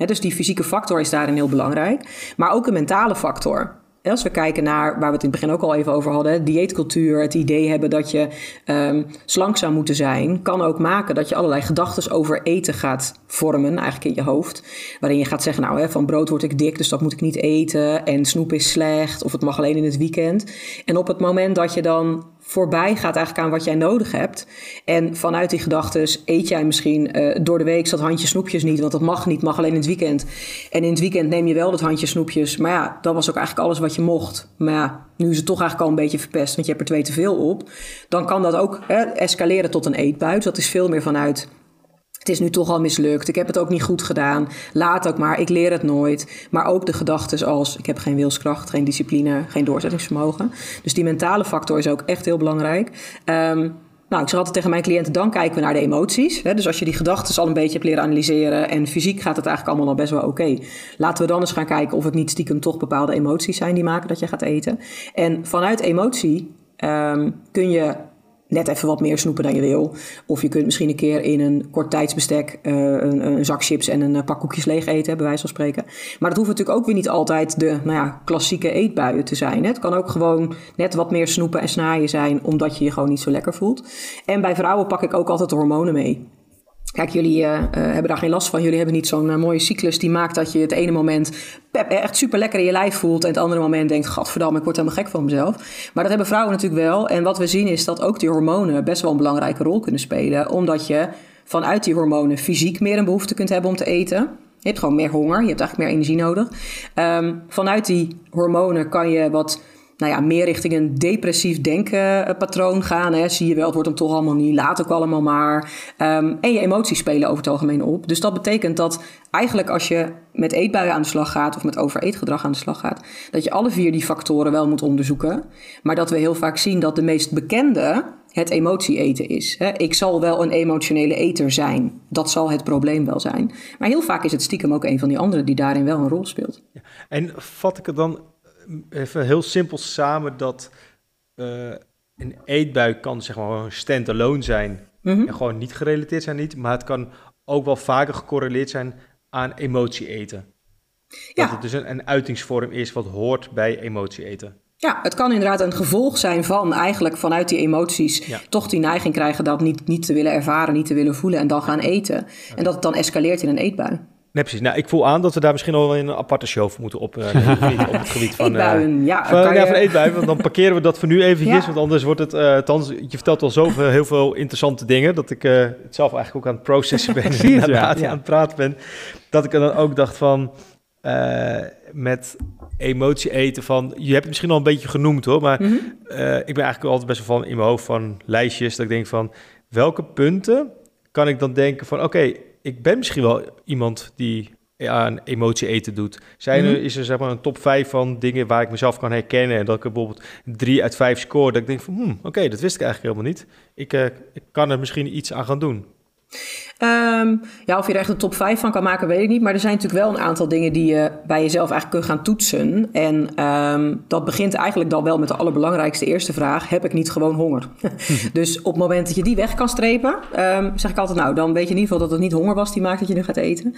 dus die fysieke factor is daarin heel belangrijk. Maar ook een mentale factor. Als we kijken naar waar we het in het begin ook al even over hadden, dieetcultuur, het idee hebben dat je um, slank zou moeten zijn, kan ook maken dat je allerlei gedachten over eten gaat vormen, eigenlijk in je hoofd. Waarin je gaat zeggen, nou, van brood word ik dik, dus dat moet ik niet eten. En snoep is slecht, of het mag alleen in het weekend. En op het moment dat je dan voorbij gaat eigenlijk aan wat jij nodig hebt. En vanuit die gedachten eet jij misschien uh, door de week dat handje snoepjes niet, want dat mag niet, mag alleen in het weekend. En in het weekend neem je wel dat handje snoepjes. Maar ja, dat was ook eigenlijk alles wat je mocht. Maar ja, nu is het toch eigenlijk al een beetje verpest, want je hebt er twee te veel op. Dan kan dat ook hè, escaleren tot een eetbuit. Dat is veel meer vanuit het is nu toch al mislukt. Ik heb het ook niet goed gedaan. Laat ook maar. Ik leer het nooit. Maar ook de gedachten als ik heb geen wilskracht, geen discipline, geen doorzettingsvermogen. Dus die mentale factor is ook echt heel belangrijk. Um, nou, ik zeg altijd tegen mijn cliënten, dan kijken we naar de emoties. Dus als je die gedachten al een beetje hebt leren analyseren en fysiek gaat het eigenlijk allemaal al best wel oké. Laten we dan eens gaan kijken of het niet stiekem toch bepaalde emoties zijn die maken dat je gaat eten. En vanuit emotie um, kun je net even wat meer snoepen dan je wil. Of je kunt misschien een keer in een kort tijdsbestek uh, een, een, zak chips en een eh, pak koekjes leeg eten, bij wijze van spreken. Maar dat hoeft natuurlijk ook weer niet altijd de nou ja, klassieke eetbuien te zijn. Hè? Het kan ook gewoon net wat meer snoepen en snaaien zijn, omdat je je gewoon niet zo lekker voelt. En bij vrouwen pak ik ook altijd hormonen mee. Kijk, jullie uh, hebben daar geen last van. Jullie hebben niet zo'n uh, mooie cyclus die maakt dat je het ene moment echt super lekker in je lijf voelt. En het andere moment denkt, gadverdamme, ik word helemaal gek van mezelf. Maar dat hebben vrouwen natuurlijk wel. En wat we zien is dat ook die hormonen best wel een belangrijke rol kunnen spelen. Omdat je vanuit die hormonen fysiek meer een behoefte kunt hebben om te eten. Je hebt gewoon meer honger, je hebt eigenlijk meer energie nodig. Um, vanuit die hormonen kan je wat nou ja, meer richting een depressief denkenpatroon gaan. Hè. Zie je wel, het wordt hem toch allemaal niet, laat ook allemaal maar. Ehm, en je emoties spelen over het algemeen op. Dus dat betekent dat eigenlijk als je met eetbuien aan de slag gaat of met overeetgedrag aan de slag gaat, dat je alle vier die factoren wel moet onderzoeken. Maar dat we heel vaak zien dat de meest bekende het emotie eten is. Ik zal wel een emotionele eter zijn. Dat zal het probleem wel zijn. Maar heel vaak is het stiekem ook een van die anderen die daarin wel een rol speelt. Ja. En vat ik het dan even heel simpel samen dat uh, een eetbui kan zeg maar een stand-alone zijn mhm. en gewoon niet gerelateerd zijn niet, maar het kan ook wel vaker gecorreleerd zijn aan emotie eten. Ja. Dat het dus een, een uitingsvorm is wat hoort bij emotie eten. Ja, het kan inderdaad een gevolg zijn van eigenlijk vanuit die emoties toch die neiging krijgen dat niet, niet te willen ervaren, niet te willen voelen en dan gaan eten. En dat het dan escaleert in een eetbui. Nee, precies. Nou, ik voel aan dat we daar misschien al een aparte show voor moeten opnemen. op het gebied van... Eetbuien, uh, ja. Van, ja, van eetbuien, want dan parkeren we dat voor nu eventjes. Want anders wordt het... Uh, thans, je vertelt al zoveel heel veel interessante dingen... dat ik uh, het zelf eigenlijk ook aan het processen ben. Precies, ja. aan het praten ben. Dat ik er dan ook dacht van... met emotie eten van... Je hebt het misschien al een beetje genoemd hoor. Maar mm -hmm. ik ben eigenlijk altijd best wel van in mijn hoofd van lijstjes. Dat ik denk van... Welke punten kan ik dan denken van... Oké, ik ben misschien wel iemand die aan emotie eten doet. Zijn er, mhm. is er zeg maar een top 5 van dingen waar ik mezelf kan herkennen en dat ik bijvoorbeeld 3 uit 5 score, dat ik denk van, hmm, oké, dat wist ik eigenlijk helemaal niet. Ik, uh, ik kan er misschien iets aan gaan doen. Um, ja, of je er echt een top 5 van kan maken, weet ik niet. Maar er zijn natuurlijk wel een aantal dingen die je bij jezelf eigenlijk kunt gaan toetsen. En um, dat begint eigenlijk dan wel met de allerbelangrijkste eerste vraag: heb ik niet gewoon honger? dus op het moment dat je die weg kan strepen, um, zeg ik altijd: nou, dan weet je in ieder geval dat het niet honger was die maakt dat je nu gaat eten.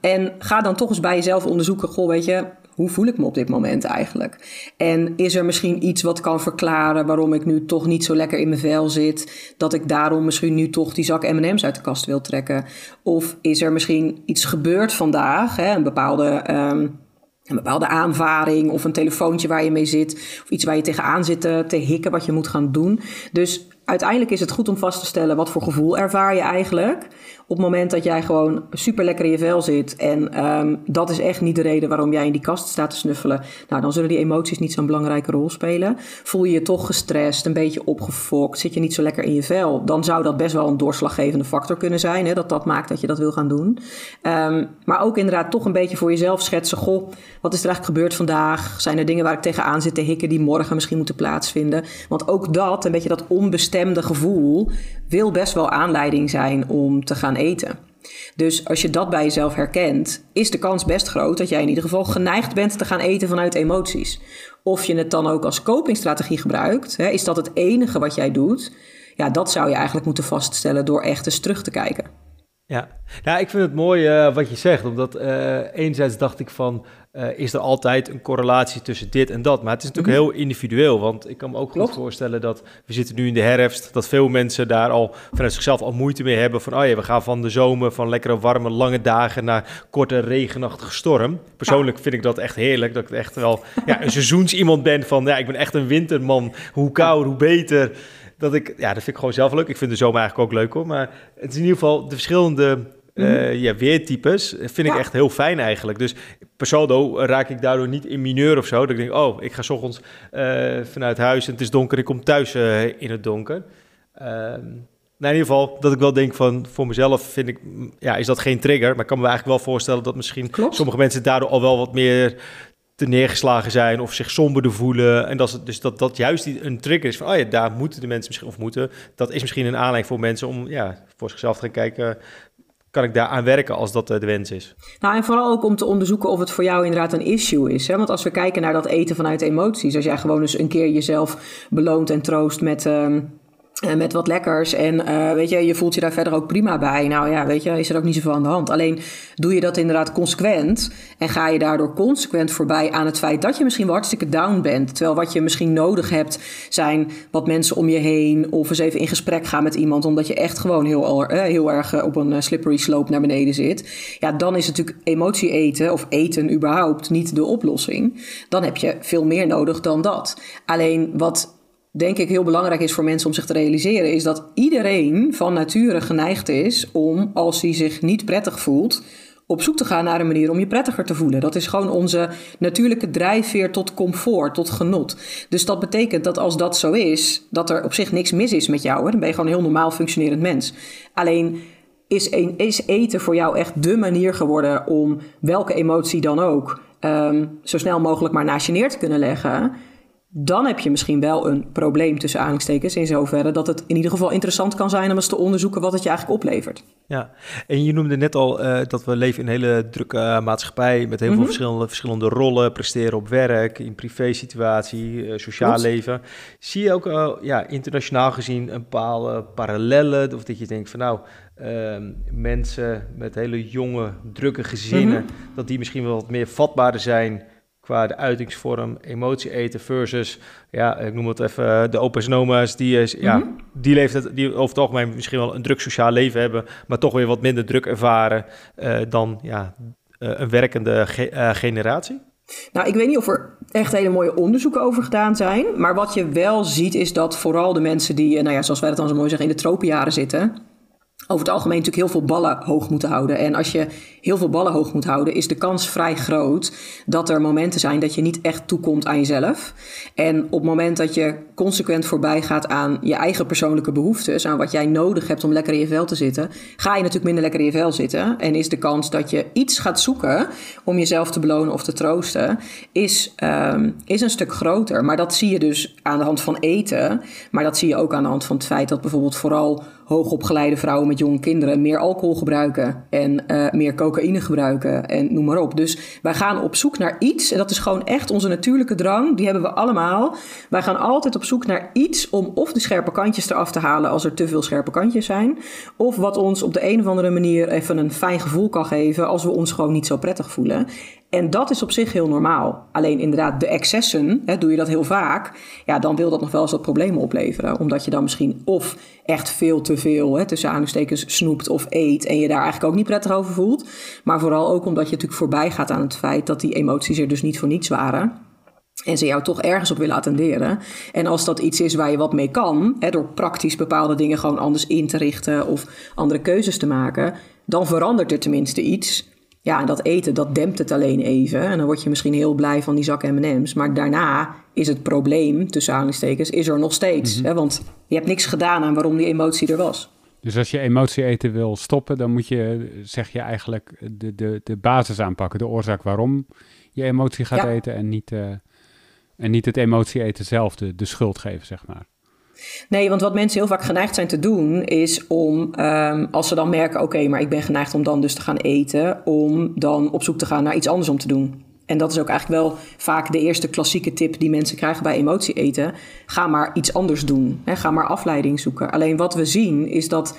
en ga dan toch eens bij jezelf onderzoeken: goh, weet je, hoe voel ik me op dit moment eigenlijk? En is er misschien iets wat kan verklaren waarom ik nu toch niet zo lekker in mijn vel zit, dat ik daarom misschien nu toch die zak M&M's uit de kast wil trekken? Of is er misschien iets gebeurd vandaag, hè, een bepaalde... Um, een bepaalde aanvaring of een telefoontje waar je mee zit, of iets waar je tegenaan zit te hikken wat je moet gaan doen. Dus uiteindelijk is het goed om vast te stellen wat voor gevoel ervaar je eigenlijk op het moment dat jij gewoon super lekker in je vel zit en um, dat is echt niet de reden waarom jij in die kast staat te snuffelen, nou dan zullen die emoties niet zo'n belangrijke rol spelen. Voel je je toch gestrest, een beetje opgefokt, zit je niet zo lekker in je vel, dan zou dat best wel een doorslaggevende factor kunnen zijn, hè, dat dat maakt dat je dat wil gaan doen. Um, maar ook inderdaad toch een beetje voor jezelf schetsen, goh, wat is er eigenlijk gebeurd vandaag? Zijn er dingen waar ik tegenaan zit te hikken die morgen misschien moeten plaatsvinden? Want ook dat, een beetje dat onbestemde gevoel, wil best wel aanleiding zijn om te gaan eten. Dus als je dat bij jezelf herkent, is de kans best groot dat jij in ieder geval geneigd bent te gaan eten vanuit emoties. Of je het dan ook als copingstrategie gebruikt, hè, is dat het enige wat jij doet? Ja, dat zou je eigenlijk moeten vaststellen door echt eens terug te kijken. Ja, nou, ik vind het mooi uh, wat je zegt, omdat uh, enerzijds dacht ik van, uh, is er altijd een correlatie tussen dit en dat? Maar het is natuurlijk mhm. heel individueel, want ik kan me ook goed voorstellen dat we zitten nu in de herfst, dat veel mensen daar al vanuit zichzelf al moeite mee hebben van, oh ja, we gaan van de zomer, van lekkere warme lange dagen naar korte regenachtige storm. Persoonlijk vind ik dat echt heerlijk, dat ik echt wel ja, een seizoensiemand ben van, ja, ik ben echt een winterman, hoe koud, hoe beter dat ik, ja, dat vind ik gewoon zelf leuk. Ik vind de zomer eigenlijk ook leuk hoor. Maar het is in ieder geval de verschillende uh, ja, weertypes vind ik echt heel fijn eigenlijk. Dus per saldo raak ik daardoor niet in mineur of zo. Dat ik denk, oh, ik ga s ochtends uh, vanuit huis en het is donker ik kom thuis uh, in het donker. Ehm, nou, in ieder geval, dat ik wel denk van voor mezelf vind ik, ja, is dat geen trigger. Maar ik kan me eigenlijk wel voorstellen dat misschien sommige mensen daardoor al wel wat meer te neergeslagen zijn of zich somberder voelen. En dat, dus dat dat juist een trigger is van, oh ja, daar moeten de mensen misschien, of moeten, dat is misschien een aanleiding voor mensen om ja, voor zichzelf te gaan kijken, kan ik daar aan werken als dat eh, de wens is? Nou, en vooral ook om te onderzoeken of het voor jou inderdaad een issue is. Hè? Want als we kijken naar dat eten vanuit emoties, als jij gewoon eens een keer jezelf beloont en troost met... Uh, met wat lekkers. En uh, weet je, je voelt je daar verder ook prima bij. Nou ja, weet je, is er ook niet zoveel aan de hand. Alleen doe je dat inderdaad consequent. En ga je daardoor consequent voorbij aan het feit dat je misschien wel hartstikke down bent. Terwijl wat je misschien nodig hebt, zijn wat mensen om je heen. Of eens even in gesprek gaan met iemand. Omdat je echt gewoon heel, uh, heel erg op een slippery slope naar beneden zit. Ja, dan is natuurlijk emotie eten of eten überhaupt niet de oplossing. Dan heb je veel meer nodig dan dat. Alleen wat denk ik heel belangrijk is voor mensen om zich te realiseren, is dat iedereen van nature geneigd is om, als hij zich niet prettig voelt, op zoek te gaan naar een manier om je prettiger te voelen. Dat is gewoon onze natuurlijke drijfveer tot comfort, tot genot. Dus dat betekent dat als dat zo is, dat er op zich niks mis is met jou. Hè? Dan ben je gewoon een heel normaal functionerend mens. Alleen is, is eten voor jou echt de manier geworden om welke emotie dan ook um, zo snel mogelijk maar naast je neer te kunnen leggen dan heb je misschien wel een probleem tussen aanhalingstekens in zoverre dat het in ieder geval interessant kan zijn om eens te onderzoeken wat het je eigenlijk oplevert. Ja, en je noemde net al uh, dat we leven in een hele drukke uh, maatschappij met heel veel mhm. verschillende, verschillende rollen, presteren op werk, in privé situatie, uh, sociaal leven. Zie je ook ja, internationaal gezien een bepaalde parallellen of dat je denkt van nou, ehm, mensen met hele jonge, drukke gezinnen, mhm. dat die misschien wel wat meer vatbaarder zijn qua de uitingsvorm, emotie eten versus, ja, ik noem het even de opa's en oma's, die, is, ja, mhm. die, leeftijd, die over het algemeen misschien wel een druk sociaal leven hebben, maar toch weer wat minder druk ervaren uh, dan ja, uh, een werkende ge uh, generatie? Nou, ik weet niet of er echt hele mooie onderzoeken over gedaan zijn. Maar wat je wel ziet is dat vooral de mensen die, nou ja, zoals wij het dan zo mooi zeggen, in de tropenjaren zitten over het algemeen natuurlijk heel veel ballen hoog moeten houden. En als je heel veel ballen hoog moet houden, is de kans vrij groot dat er momenten zijn dat je niet echt toekomt aan jezelf. En op het moment dat je consequent voorbij gaat aan je eigen persoonlijke behoeftes, aan wat jij nodig hebt om lekker in je vel te zitten, ga je natuurlijk minder lekker in je vel zitten. En is de kans dat je iets gaat zoeken om jezelf te belonen of te troosten, is, um, is een stuk groter. Maar dat zie je dus aan de hand van eten. Maar dat zie je ook aan de hand van het feit dat bijvoorbeeld vooral hoogopgeleide vrouwen met jonge kinderen meer alcohol gebruiken en uh, meer cocaïne gebruiken en noem maar op. Dus wij gaan op zoek naar iets en dat is gewoon echt onze natuurlijke drang, die hebben we allemaal. Wij gaan altijd op zoek naar iets om of de scherpe kantjes eraf te halen als er te veel scherpe kantjes zijn, of wat ons op de een of andere manier even een fijn gevoel kan geven als we ons gewoon niet zo prettig voelen. En dat is op zich heel normaal. Alleen inderdaad, de excessen, hè, doe je dat heel vaak, ja, dan wil dat nog wel eens wat problemen opleveren. Omdat je dan misschien of echt veel te veel, hè, tussen aanhalingstekens, snoept of eet en je daar eigenlijk ook niet prettig over voelt. Maar vooral ook omdat je natuurlijk voorbij gaat aan het feit dat die emoties er dus niet voor niets waren. En ze jou toch ergens op willen attenderen. En als dat iets is waar je wat mee kan, hè, door praktisch bepaalde dingen gewoon anders in te richten of andere keuzes te maken, dan verandert er tenminste iets. Ja, en dat eten, dat dempt het alleen even. En dan word je misschien heel blij van die zak M&M's. Maar daarna is het probleem, tussen aanhalingstekens, is er nog steeds. Mhm. hè? Want je hebt niks gedaan aan waarom die emotie er was. Dus als je emotie eten wil stoppen, dan moet je, zeg je eigenlijk, de, de, de basis aanpakken. De oorzaak waarom je emotie gaat eten en niet, uh, en niet het emotie eten zelf de, de schuld geven, zeg maar. Nee, want wat mensen heel vaak geneigd zijn te doen, is om, um, als ze dan merken, oké, maar ik ben geneigd om dan dus te gaan eten, om dan op zoek te gaan naar iets anders om te doen. En dat is ook eigenlijk wel vaak de eerste klassieke tip die mensen krijgen bij emotie eten. Ga maar iets anders doen. Hè? Ga maar afleiding zoeken. Alleen wat we zien is dat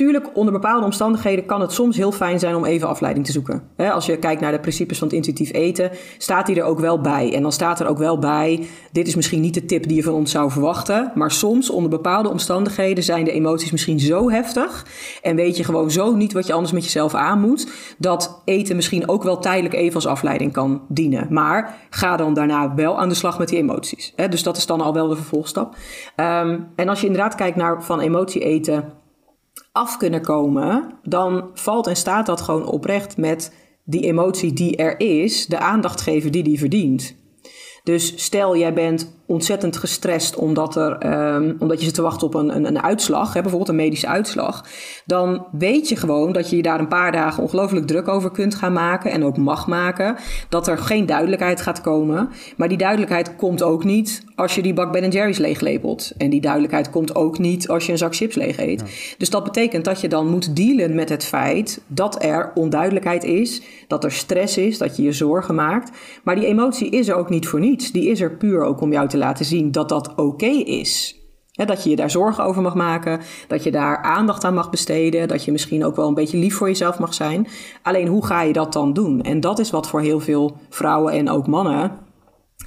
Tuurlijk, onder bepaalde omstandigheden kan het soms heel fijn zijn om even afleiding te zoeken. als je kijkt naar de principes van het intuïtief eten, staat die er ook wel bij. En dan staat er ook wel bij, dit is misschien niet de tip die je van ons zou verwachten, maar soms onder bepaalde omstandigheden zijn de emoties misschien zo heftig en weet je gewoon zo niet wat je anders met jezelf aan moet, dat eten misschien ook wel tijdelijk even als afleiding kan dienen. Maar ga dan daarna wel aan de slag met die emoties. dus dat is dan al wel de vervolgstap. Um, en als je inderdaad kijkt naar van emotie eten af kunnen komen, dan valt en staat dat gewoon oprecht met die emotie die er is, de aandacht geven die die verdient. Dus stel jij bent ontzettend gestrest omdat, er, um, omdat je zit te wachten op een, een, een uitslag, hè, bijvoorbeeld een medische uitslag, dan weet je gewoon dat je je daar een paar dagen ongelooflijk druk over kunt gaan maken en ook mag maken. Dat er geen duidelijkheid gaat komen. Maar die duidelijkheid komt ook niet als je die bak Ben Jerry's leeglepelt. En die duidelijkheid komt ook niet als je een zak chips leeg eet. Dus dat betekent dat je dan moet dealen met het feit dat er onduidelijkheid is, dat er stress is, dat je je zorgen maakt. Maar die emotie is er ook niet voor niets. Die is er puur ook om jou te laten zien dat dat oké is. dat je je daar zorgen over mag maken, dat je daar aandacht aan mag besteden, dat je misschien ook wel een beetje lief voor jezelf mag zijn. Alleen hoe ga je dat dan doen? En dat is wat voor heel veel vrouwen en ook mannen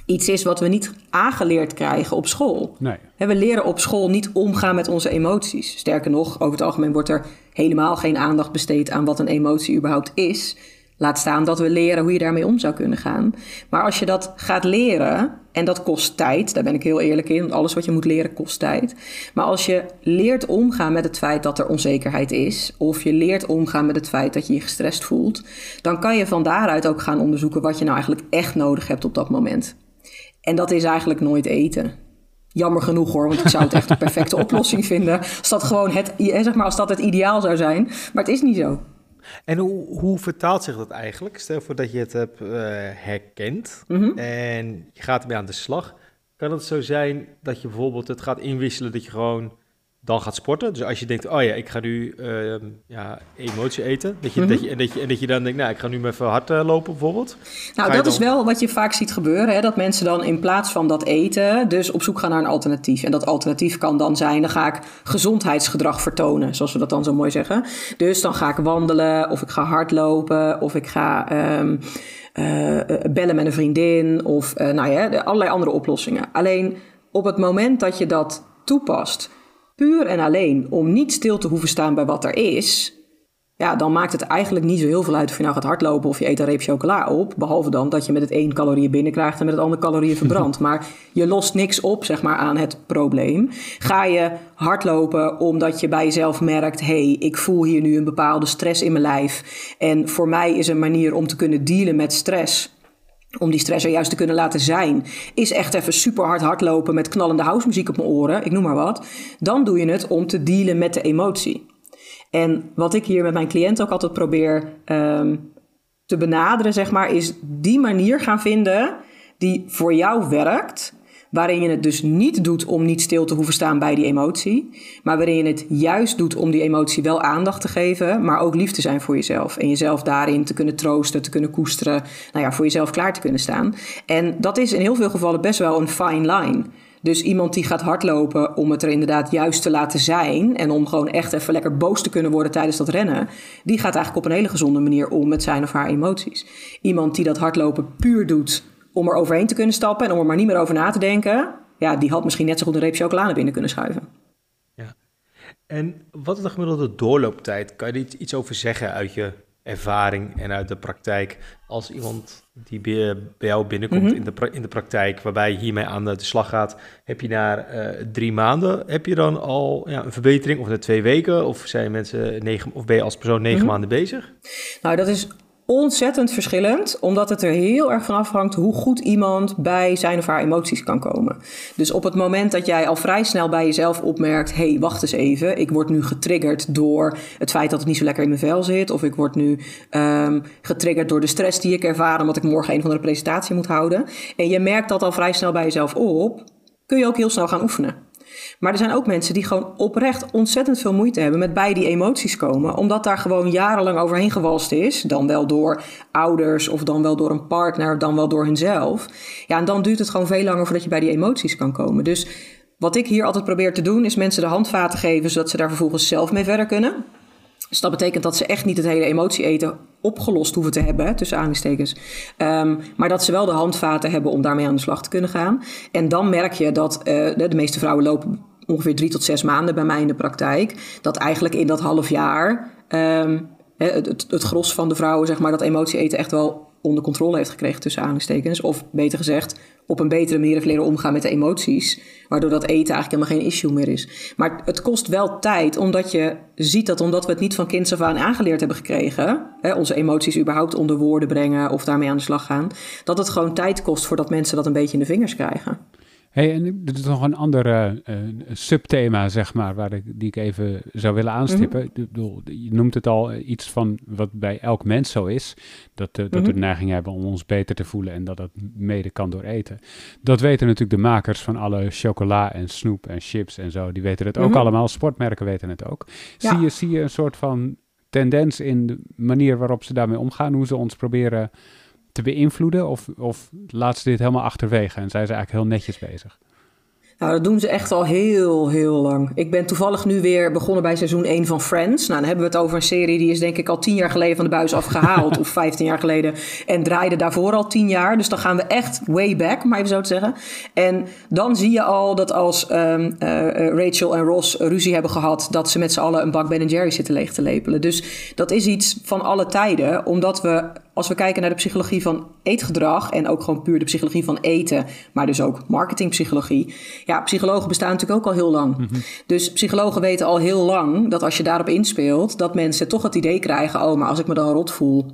iets is wat we niet aangeleerd krijgen op school. Nee. We leren op school niet omgaan met onze emoties. Sterker nog, over het algemeen wordt er helemaal geen aandacht besteed aan wat een emotie überhaupt is. Laat staan dat we leren hoe je daarmee om zou kunnen gaan. Maar als je dat gaat leren, en dat kost tijd, daar ben ik heel eerlijk in, want alles wat je moet leren kost tijd. Maar als je leert omgaan met het feit dat er onzekerheid is, of je leert omgaan met het feit dat je je gestrest voelt, dan kan je van daaruit ook gaan onderzoeken wat je nou eigenlijk echt nodig hebt op dat moment. En dat is eigenlijk nooit eten. Jammer genoeg hoor, want ik zou het echt een perfecte oplossing vinden. Als dat gewoon het, zeg maar, als dat het ideaal zou zijn. Maar het is niet zo. En hoe, hoe vertaalt zich dat eigenlijk? Stel voor dat je het hebt uh, herkend Mhm. en je gaat ermee aan de slag. Kan het zo zijn dat je bijvoorbeeld het gaat inwisselen dat je gewoon dan gaat sporten? Dus als je denkt, oh ja, ik ga nu ehm, ja, emotie eten. Dat je, Mhm. dat je, en, dat je, en dat je dan denkt, nou, ik ga nu maar even hard eh, lopen bijvoorbeeld. Nou, dat is wel wat je vaak ziet gebeuren. Hè? Dat mensen dan in plaats van dat eten, dus op zoek gaan naar een alternatief. En dat alternatief kan dan zijn, dan ga ik gezondheidsgedrag vertonen, zoals we dat dan zo mooi zeggen. Dus dan ga ik wandelen, of ik ga hardlopen, of ik ga ehm, eh, bellen met een vriendin, of eh, nou ja, allerlei andere oplossingen. Alleen op het moment dat je dat toepast, puur en alleen om niet stil te hoeven staan bij wat er is, ja, dan maakt het eigenlijk niet zo heel veel uit of je nou gaat hardlopen of je eet een reep chocola op. Behalve dan dat je met het een calorieën binnenkrijgt en met het andere calorieën verbrandt. maar je lost niks op, zeg maar, aan het probleem. Ga je hardlopen omdat je bij jezelf merkt: hé, hey, ik voel hier nu een bepaalde stress in mijn lijf. En voor mij is een manier om te kunnen dealen met stress om die stress er juist te kunnen laten zijn, is echt even super hard hardlopen met knallende housemuziek op mijn oren, ik noem maar wat. Dan doe je het om te dealen met de emotie. En wat ik hier met mijn cliënt ook altijd probeer ehm, te benaderen, zeg maar, is die manier gaan vinden die voor jou werkt. Waarin je het dus niet doet om niet stil te hoeven staan bij die emotie. Maar waarin je het juist doet om die emotie wel aandacht te geven. Maar ook lief te zijn voor jezelf. En jezelf daarin te kunnen troosten, te kunnen koesteren. Nou ja, voor jezelf klaar te kunnen staan. En dat is in heel veel gevallen best wel een fine line. Dus iemand die gaat hardlopen om het er inderdaad juist te laten zijn. En om gewoon echt even lekker boos te kunnen worden tijdens dat rennen. Die gaat eigenlijk op een hele gezonde manier om met zijn of haar emoties. Iemand die dat hardlopen puur doet om er overheen te kunnen stappen en om er maar niet meer over na te denken. Ja, die had misschien net zo goed een reep chocolade binnen kunnen schuiven. En wat is de gemiddelde doorlooptijd? Kan je er iets, iets over zeggen uit je ervaring en uit de praktijk? Als iemand die bij, bij jou binnenkomt Mhm. in, de in de praktijk, waarbij je hiermee aan de slag gaat, heb je na eh, drie maanden, heb je dan al ja, een verbetering of na twee weken? Of zijn mensen negen, of ben je als persoon negen Mhm. maanden bezig? Nou, dat is ontzettend verschillend, omdat het er heel erg van afhangt hoe goed iemand bij zijn of haar emoties kan komen. Dus op het moment dat jij al vrij snel bij jezelf opmerkt: hé, hey, wacht eens even, ik word nu getriggerd door het feit dat het niet zo lekker in mijn vel zit, of ik word nu ehm, getriggerd door de stress die ik ervaar omdat ik morgen een of andere presentatie moet houden. En je merkt dat al vrij snel bij jezelf op, kun je ook heel snel gaan oefenen. Maar er zijn ook mensen die gewoon oprecht ontzettend veel moeite hebben met bij die emoties komen. Omdat daar gewoon jarenlang overheen gewalst is. Dan wel door ouders of dan wel door een partner, dan wel door hunzelf. Ja, en dan duurt het gewoon veel langer voordat je bij die emoties kan komen. Dus wat ik hier altijd probeer te doen is mensen de handvaten geven zodat ze daar vervolgens zelf mee verder kunnen. Dus dat betekent dat ze echt niet het hele emotie eten opgelost hoeven te hebben, tussen aanhalingstekens. Um, maar dat ze wel de handvaten hebben om daarmee aan de slag te kunnen gaan. En dan merk je dat de, de, meeste vrouwen lopen ongeveer drie tot zes maanden bij mij in de praktijk. Dat eigenlijk in dat half jaar um, het, het, het gros van de vrouwen, zeg maar, dat emotie eten echt wel onder controle heeft gekregen tussen aanhalingstekens. Of beter gezegd, op een betere manier heeft leren omgaan met de emoties. Waardoor dat eten eigenlijk helemaal geen issue meer is. Maar het kost wel tijd, omdat je ziet dat omdat we het niet van kinds af aan aangeleerd hebben gekregen. Hè, onze emoties überhaupt onder woorden brengen of daarmee aan de slag gaan. Dat het gewoon tijd kost voordat mensen dat een beetje in de vingers krijgen. Hey, en er is nog een ander uh, uh, subthema, zeg maar, waar ik, die ik even zou willen aanstippen. Mm -hmm. bedoel, je noemt het al uh, iets van wat bij elk mens zo is. Dat, dat mm -hmm. we de neiging hebben om ons beter te voelen en dat dat mede kan door eten. Dat weten natuurlijk de makers van alle chocola en snoep en chips en zo. Die weten het ook mm -hmm. allemaal. Sportmerken weten het ook. Ja. Zie, je, zie je een soort van tendens in de manier waarop ze daarmee omgaan? Hoe ze ons proberen te beïnvloeden? Of, of laat ze dit helemaal achterwege en zijn ze eigenlijk heel netjes bezig? Nou, dat doen ze echt al heel, heel lang. Ik ben toevallig nu weer begonnen bij seizoen 1 van Friends. Nou, dan hebben we het over een serie die is denk ik al tien jaar geleden van de buis afgehaald. of 15 jaar geleden. En draaide daarvoor al tien jaar. Dus dan gaan we echt way back, om even zo te zeggen. En dan zie je al dat als um, Rachel en Ross ruzie hebben gehad... dat ze met z'n allen een bak Ben Jerry zitten leeg te lepelen. Dus dat is iets van alle tijden. Omdat we als we kijken naar de psychologie van eetgedrag en ook gewoon puur de psychologie van eten, maar dus ook marketingpsychologie. Ja, psychologen bestaan natuurlijk ook al heel lang. Mhm. Dus psychologen weten al heel lang dat als je daarop inspeelt, dat mensen toch het idee krijgen: oh, maar als ik me dan rot voel,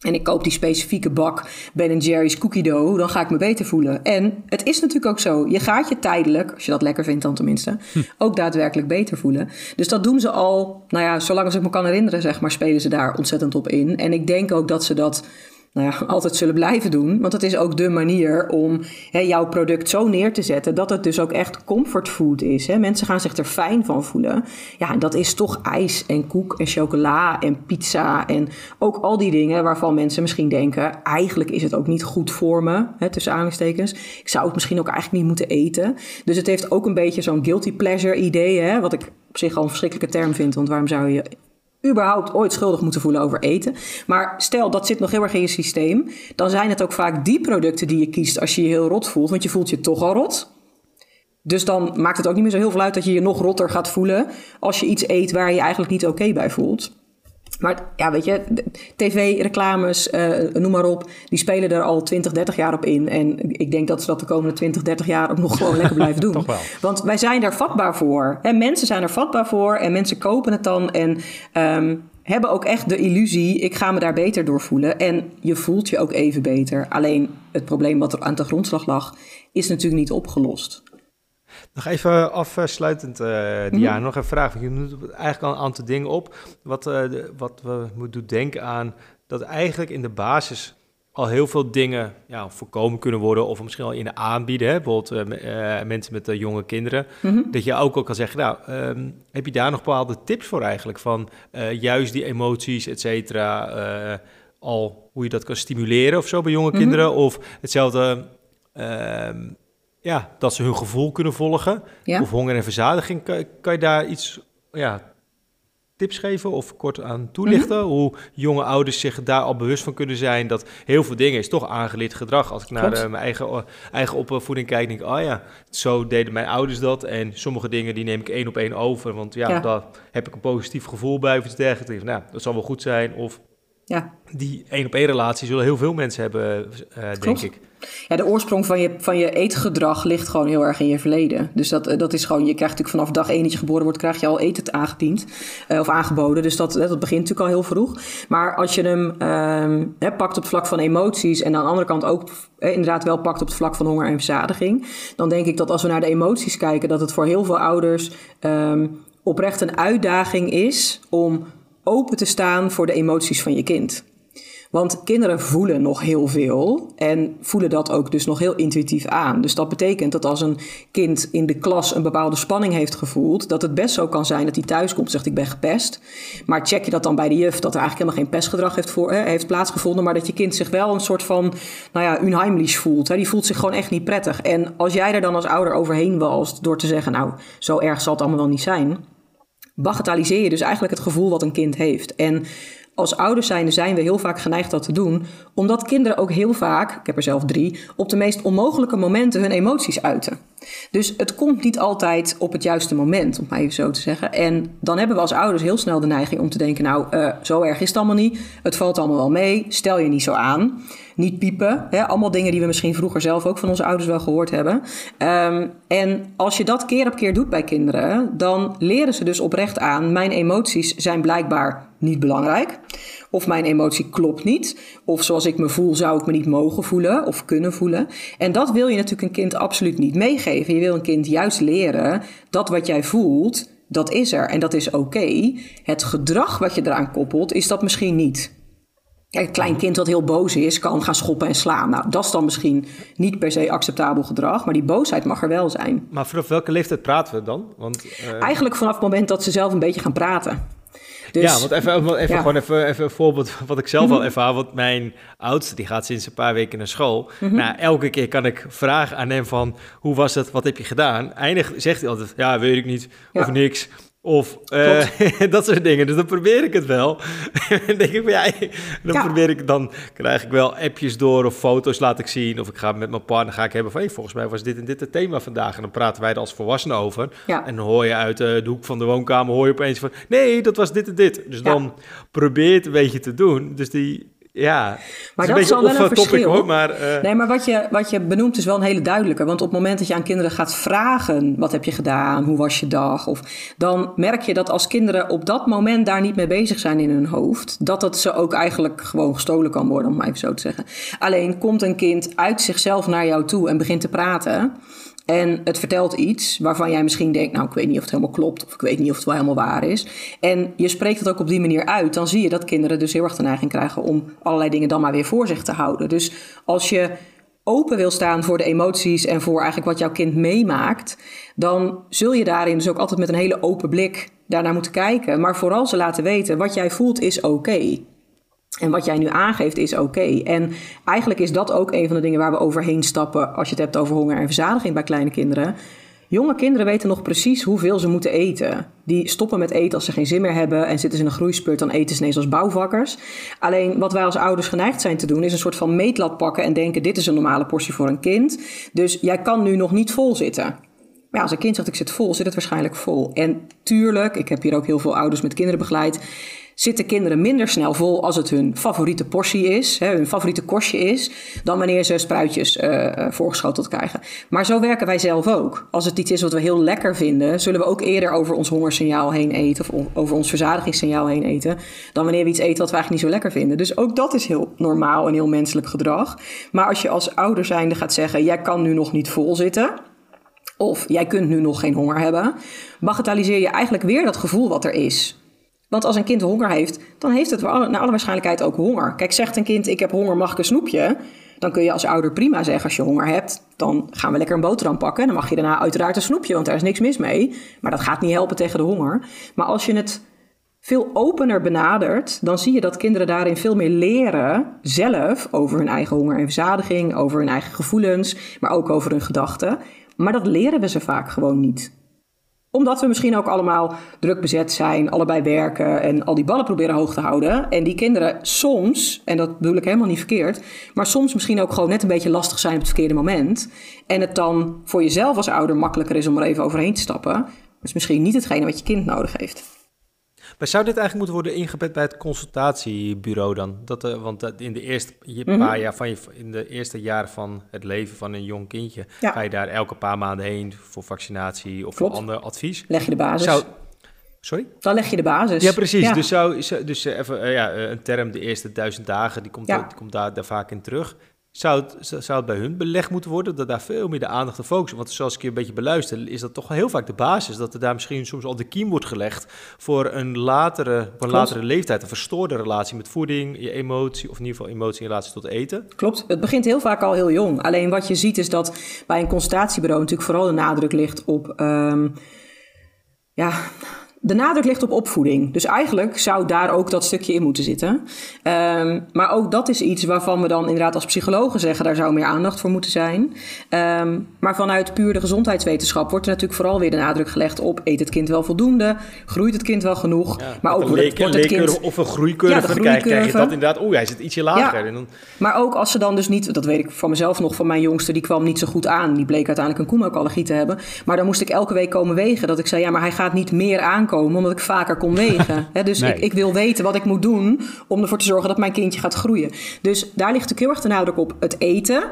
en ik koop die specifieke bak Ben Jerry's cookie dough, dan ga ik me beter voelen. En het is natuurlijk ook zo. Je gaat je tijdelijk, als je dat lekker vindt dan tenminste, hm. ook daadwerkelijk beter voelen. Dus dat doen ze al, nou ja, zolang als ik me kan herinneren, zeg maar, spelen ze daar ontzettend op in. En ik denk ook dat ze dat nou ja, altijd zullen blijven doen. Want het is ook de manier om hè, jouw product zo neer te zetten dat het dus ook echt comfortfood is. Hè. Mensen gaan zich er fijn van voelen. Ja, en dat is toch ijs en koek en chocola en pizza en ook al die dingen waarvan mensen misschien denken: eigenlijk is het ook niet goed voor me, hè, tussen aanhalingstekens. Ik zou het misschien ook eigenlijk niet moeten eten. Dus het heeft ook een beetje zo'n guilty pleasure idee, hè, wat ik op zich al een verschrikkelijke term vind. Want waarom zou je überhaupt ooit schuldig moeten voelen over eten. Maar stel dat zit nog heel erg in je systeem, dan zijn het ook vaak die producten die je kiest als je je heel rot voelt, want je voelt je toch al rot. Dus dan maakt het ook niet meer zo heel veel uit dat je je nog rotter gaat voelen als je iets eet waar je, je eigenlijk niet oké bij voelt. Maar ja, weet je, tv-reclames, uh, eh, noem maar op, die spelen er al 20, 30 jaar op in. En ik denk dat ze dat de komende 20, 30 jaar ook nog gewoon lekker blijven doen. Want wij zijn daar vatbaar voor. En mensen zijn er vatbaar voor en mensen kopen het dan en um, hebben ook echt de illusie, ik ga me daar beter door voelen. En je voelt je ook even beter. Alleen het probleem wat er aan de grondslag lag, is natuurlijk niet opgelost. Nog even afsluitend, uh, Diana, nog een vraag. Je noemt eigenlijk al een aantal dingen op. Wat, uh, de, wat we moeten denken aan dat eigenlijk in de basis al heel veel dingen ja, voorkomen kunnen worden. Of misschien al in de aanbieden. Hè? Bijvoorbeeld uh, mensen met jonge kinderen. Mhm. Dat je ook al kan zeggen, nou, um, heb je daar nog bepaalde tips voor eigenlijk? Van juist die emoties, et cetera, al hoe je dat kan stimuleren of zo bij jonge mhm. kinderen. Of hetzelfde... Ja, dat ze hun gevoel kunnen volgen. Of honger en verzadiging. Kan, kan je daar iets ja, tips geven of kort aan toelichten? Mhm. Hoe jonge ouders zich daar al bewust van kunnen zijn dat heel veel dingen is toch aangeleerd gedrag. Als ik naar uh, mijn eigen, uh, eigen opvoeding kijk, denk ik, oh ja, zo deden mijn ouders dat. En sommige dingen die neem ik één op één over. Want ja, ja. daar heb ik een positief gevoel bij of iets dergelijks. Nou, dat zal wel goed zijn. Of ja. die één op één relatie zullen heel veel mensen hebben, uh, denk ik. Ja, de oorsprong van je, van je eetgedrag ligt gewoon heel erg in je verleden. Dus dat, dat is gewoon, je krijgt natuurlijk vanaf dag één dat je geboren wordt, krijg je al eten aangediend uh, of aangeboden. Dus dat, dat begint natuurlijk al heel vroeg. Maar als je hem uh, pakt op het vlak van emoties en aan de andere kant ook inderdaad wel pakt op het vlak van honger en verzadiging, dan denk ik dat als we naar de emoties kijken, dat het voor heel veel ouders um, oprecht een uitdaging is om open te staan voor de emoties van je kind. Want kinderen voelen nog heel veel en voelen dat ook dus nog heel intuïtief aan. Dus dat betekent dat als een kind in de klas een bepaalde spanning heeft gevoeld, dat het best zo kan zijn dat hij thuis komt en zegt ik ben gepest. Maar check je dat dan bij de juf dat er eigenlijk helemaal geen pestgedrag heeft, voor, heeft plaatsgevonden, maar dat je kind zich wel een soort van, nou ja, unheimlich voelt. Hè. Die voelt zich gewoon echt niet prettig. En als jij er dan als ouder overheen walst door te zeggen, nou, zo erg zal het allemaal wel niet zijn, bagatelliseer je dus eigenlijk het gevoel wat een kind heeft. En als ouders zijn we heel vaak geneigd dat te doen, omdat kinderen ook heel vaak, ik heb er zelf drie, op de meest onmogelijke momenten hun emoties uiten. Dus het komt niet altijd op het juiste moment, om maar even zo te zeggen. En dan hebben we als ouders heel snel de neiging om te denken: Nou, uh, zo erg is het allemaal niet. Het valt allemaal wel mee. Stel je niet zo aan. Niet piepen. Hè? Allemaal dingen die we misschien vroeger zelf ook van onze ouders wel gehoord hebben. Um, en als je dat keer op keer doet bij kinderen, dan leren ze dus oprecht aan: Mijn emoties zijn blijkbaar niet belangrijk. Of mijn emotie klopt niet. Of zoals ik me voel, zou ik me niet mogen voelen of kunnen voelen. En dat wil je natuurlijk een kind absoluut niet meegeven. Je wil een kind juist leren dat wat jij voelt, dat is er en dat is oké. Het gedrag wat je eraan koppelt, is dat misschien niet. Kijk, een klein kind dat heel boos is, kan gaan schoppen en slaan. Nou, dat is dan misschien niet per se acceptabel gedrag, maar die boosheid mag er wel zijn. Maar vanaf welke leeftijd praten we dan? Want, uh... Eigenlijk vanaf het moment dat ze zelf een beetje gaan praten. Dus, ja, want even, even, gewoon even, even een voorbeeld wat ik zelf al mhm. ervaar. Want mijn oudste, die gaat sinds een paar weken naar school. Mm Nou, elke keer kan ik vragen aan hem van, hoe was het, wat heb je gedaan? Eindig zegt hij altijd, ja, weet ik niet, of niks. Of uh, dat soort dingen. Dus dan probeer ik het wel. en denk ik van ja, dan probeer ik, dan krijg ik wel appjes door of foto's laat ik zien. Of ik ga met mijn partner ga ik hebben van hey, volgens mij was dit en dit het thema vandaag. En dan praten wij er als volwassenen over. En dan hoor je uit uh, de hoek van de woonkamer hoor je opeens van nee, dat was dit en dit. Dus dan probeer het een beetje te doen. Dus die, ja, maar dat is al wel een verschil. Hoor, maar, uh... Nee, maar wat je, wat je benoemt is wel een hele duidelijke. Want op het moment dat je aan kinderen gaat vragen... wat heb je gedaan, hoe was je dag? Of, dan merk je dat als kinderen op dat moment daar niet mee bezig zijn in hun hoofd... dat het ze ook eigenlijk gewoon gestolen kan worden, om maar even zo te zeggen. Alleen komt een kind uit zichzelf naar jou toe en begint te praten... En het vertelt iets waarvan jij misschien denkt, nou ik weet niet of het helemaal klopt of ik weet niet of het wel helemaal waar is. En je spreekt het ook op die manier uit, dan zie je dat kinderen dus heel erg de neiging krijgen om allerlei dingen dan maar weer voor zich te houden. Dus als je open wil staan voor de emoties en voor eigenlijk wat jouw kind meemaakt, dan zul je daarin dus ook altijd met een hele open blik daarnaar moeten kijken. Maar vooral ze laten weten, wat jij voelt is oké. En wat jij nu aangeeft is oké. En eigenlijk is dat ook een van de dingen waar we overheen stappen als je het hebt over honger en verzadiging bij kleine kinderen. Jonge kinderen weten nog precies hoeveel ze moeten eten. Die stoppen met eten als ze geen zin meer hebben en zitten ze in een groeispurt, dan eten ze ineens als bouwvakkers. Alleen wat wij als ouders geneigd zijn te doen, is een soort van meetlat pakken en denken: dit is een normale portie voor een kind. Dus jij kan nu nog niet vol zitten. Maar ja, als een kind zegt ik zit vol, zit het waarschijnlijk vol. En tuurlijk, ik heb hier ook heel veel ouders met kinderen begeleid zitten kinderen minder snel vol als het hun favoriete portie is, hè, hun favoriete kostje is, dan wanneer ze spruitjes uh, voorgeschoteld krijgen. Maar zo werken wij zelf ook. Als het iets is wat we heel lekker vinden, zullen we ook eerder over ons hongersignaal heen eten of over ons verzadigingssignaal heen eten, dan wanneer we iets eten wat we eigenlijk niet zo lekker vinden. Dus ook dat is heel normaal en heel menselijk gedrag. Maar als je als ouder zijnde gaat zeggen, jij kan nu nog niet vol zitten, of jij kunt nu nog geen honger hebben, bagatelliseer je eigenlijk weer dat gevoel wat er is. Want als een kind honger heeft, dan heeft het naar alle waarschijnlijkheid ook honger. Kijk, zegt een kind: Ik heb honger, mag ik een snoepje? Dan kun je als ouder prima zeggen: Als je honger hebt, dan gaan we lekker een boterham pakken. Dan mag je daarna uiteraard een snoepje, want daar is niks mis mee. Maar dat gaat niet helpen tegen de honger. Maar als je het veel opener benadert, dan zie je dat kinderen daarin veel meer leren zelf over hun eigen honger en verzadiging, over hun eigen gevoelens, maar ook over hun gedachten. Maar dat leren we ze vaak gewoon niet omdat we misschien ook allemaal druk bezet zijn, allebei werken en al die ballen proberen hoog te houden. En die kinderen soms, en dat bedoel ik helemaal niet verkeerd, maar soms misschien ook gewoon net een beetje lastig zijn op het verkeerde moment. En het dan voor jezelf als ouder makkelijker is om er even overheen te stappen. Dat is misschien niet hetgene wat je kind nodig heeft. Maar zou dit eigenlijk moeten worden ingebed bij het consultatiebureau dan? Dat, uh, want in de eerste mhm. paar jaar van je, in de eerste jaren van het leven van een jong kindje, ga je daar elke paar maanden heen voor vaccinatie of voor ander advies. Leg je de basis. Zou, Sorry? Dan leg je de basis. Ja, precies. Dus, zou, dus uh, even uh, ja, een term, de eerste duizend dagen, die komt, die komt daar, daar vaak in terug. Zou het, zou het bij hun beleg moeten worden, dat daar veel meer de aandacht op focussen? Want zoals ik je een beetje beluister, is dat toch heel vaak de basis. Dat er daar misschien soms al de kiem wordt gelegd voor een latere, voor een latere leeftijd. Een verstoorde relatie met voeding, je emotie, of in ieder geval emotie in relatie tot eten. Klopt, het begint heel vaak al heel jong. Alleen wat je ziet is dat bij een consultatiebureau natuurlijk vooral de nadruk ligt op... Um, ja, de nadruk ligt op opvoeding. Dus eigenlijk zou daar ook dat stukje in moeten zitten. Um, maar ook dat is iets waarvan we dan inderdaad als psychologen zeggen... daar zou meer aandacht voor moeten zijn. Um, maar vanuit puur de gezondheidswetenschap wordt er natuurlijk vooral weer de nadruk gelegd op... eet het kind wel voldoende? Groeit het kind wel genoeg? maar ook wordt, wordt het kind... Of een groeicurve, ja, krijg, krijg, je dat inderdaad... oeh, hij zit ietsje lager. En dan... Maar ook als ze dan dus niet... dat weet ik van mezelf nog, van mijn jongste... die kwam niet zo goed aan. Die bleek uiteindelijk een koemelkallergie te hebben. Maar dan moest ik elke week komen wegen. Dat ik zei, ja, maar hij gaat niet meer aan omdat ik vaker kon wegen. dus ik, ik, wil weten wat ik moet doen om ervoor te zorgen dat mijn kindje gaat groeien. Dus daar ligt ook heel erg de nadruk op het eten.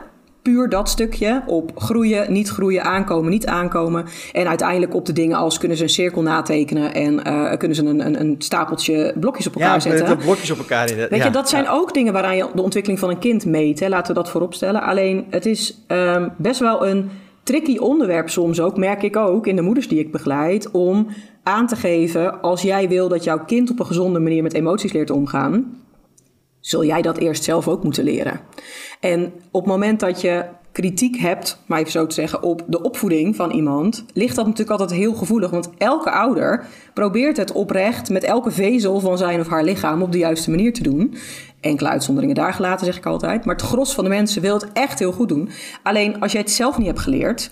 Puur dat stukje op groeien, niet groeien, aankomen, niet aankomen. En uiteindelijk op de dingen als kunnen ze een cirkel natekenen en uh, kunnen ze een, een, een, stapeltje blokjes op elkaar ja, zetten. Ja, blokjes op elkaar. Weet je, dat zijn ook dingen waaraan je de ontwikkeling van een kind meet. Hè. Laten we dat vooropstellen. Alleen het is um, best wel een tricky onderwerp soms ook, merk ik ook in de moeders die ik begeleid, om aan te geven als jij wil dat jouw kind op een gezonde manier met emoties leert omgaan, zul jij dat eerst zelf ook moeten leren. En op het moment dat je kritiek hebt, maar even zo te zeggen, op de opvoeding van iemand, ligt dat natuurlijk altijd heel gevoelig. Want elke ouder probeert het oprecht met elke vezel van zijn of haar lichaam op de juiste manier te doen. Enkele uitzonderingen daar gelaten, zeg ik altijd. Maar het gros van de mensen wil het echt heel goed doen. Alleen als jij het zelf niet hebt geleerd,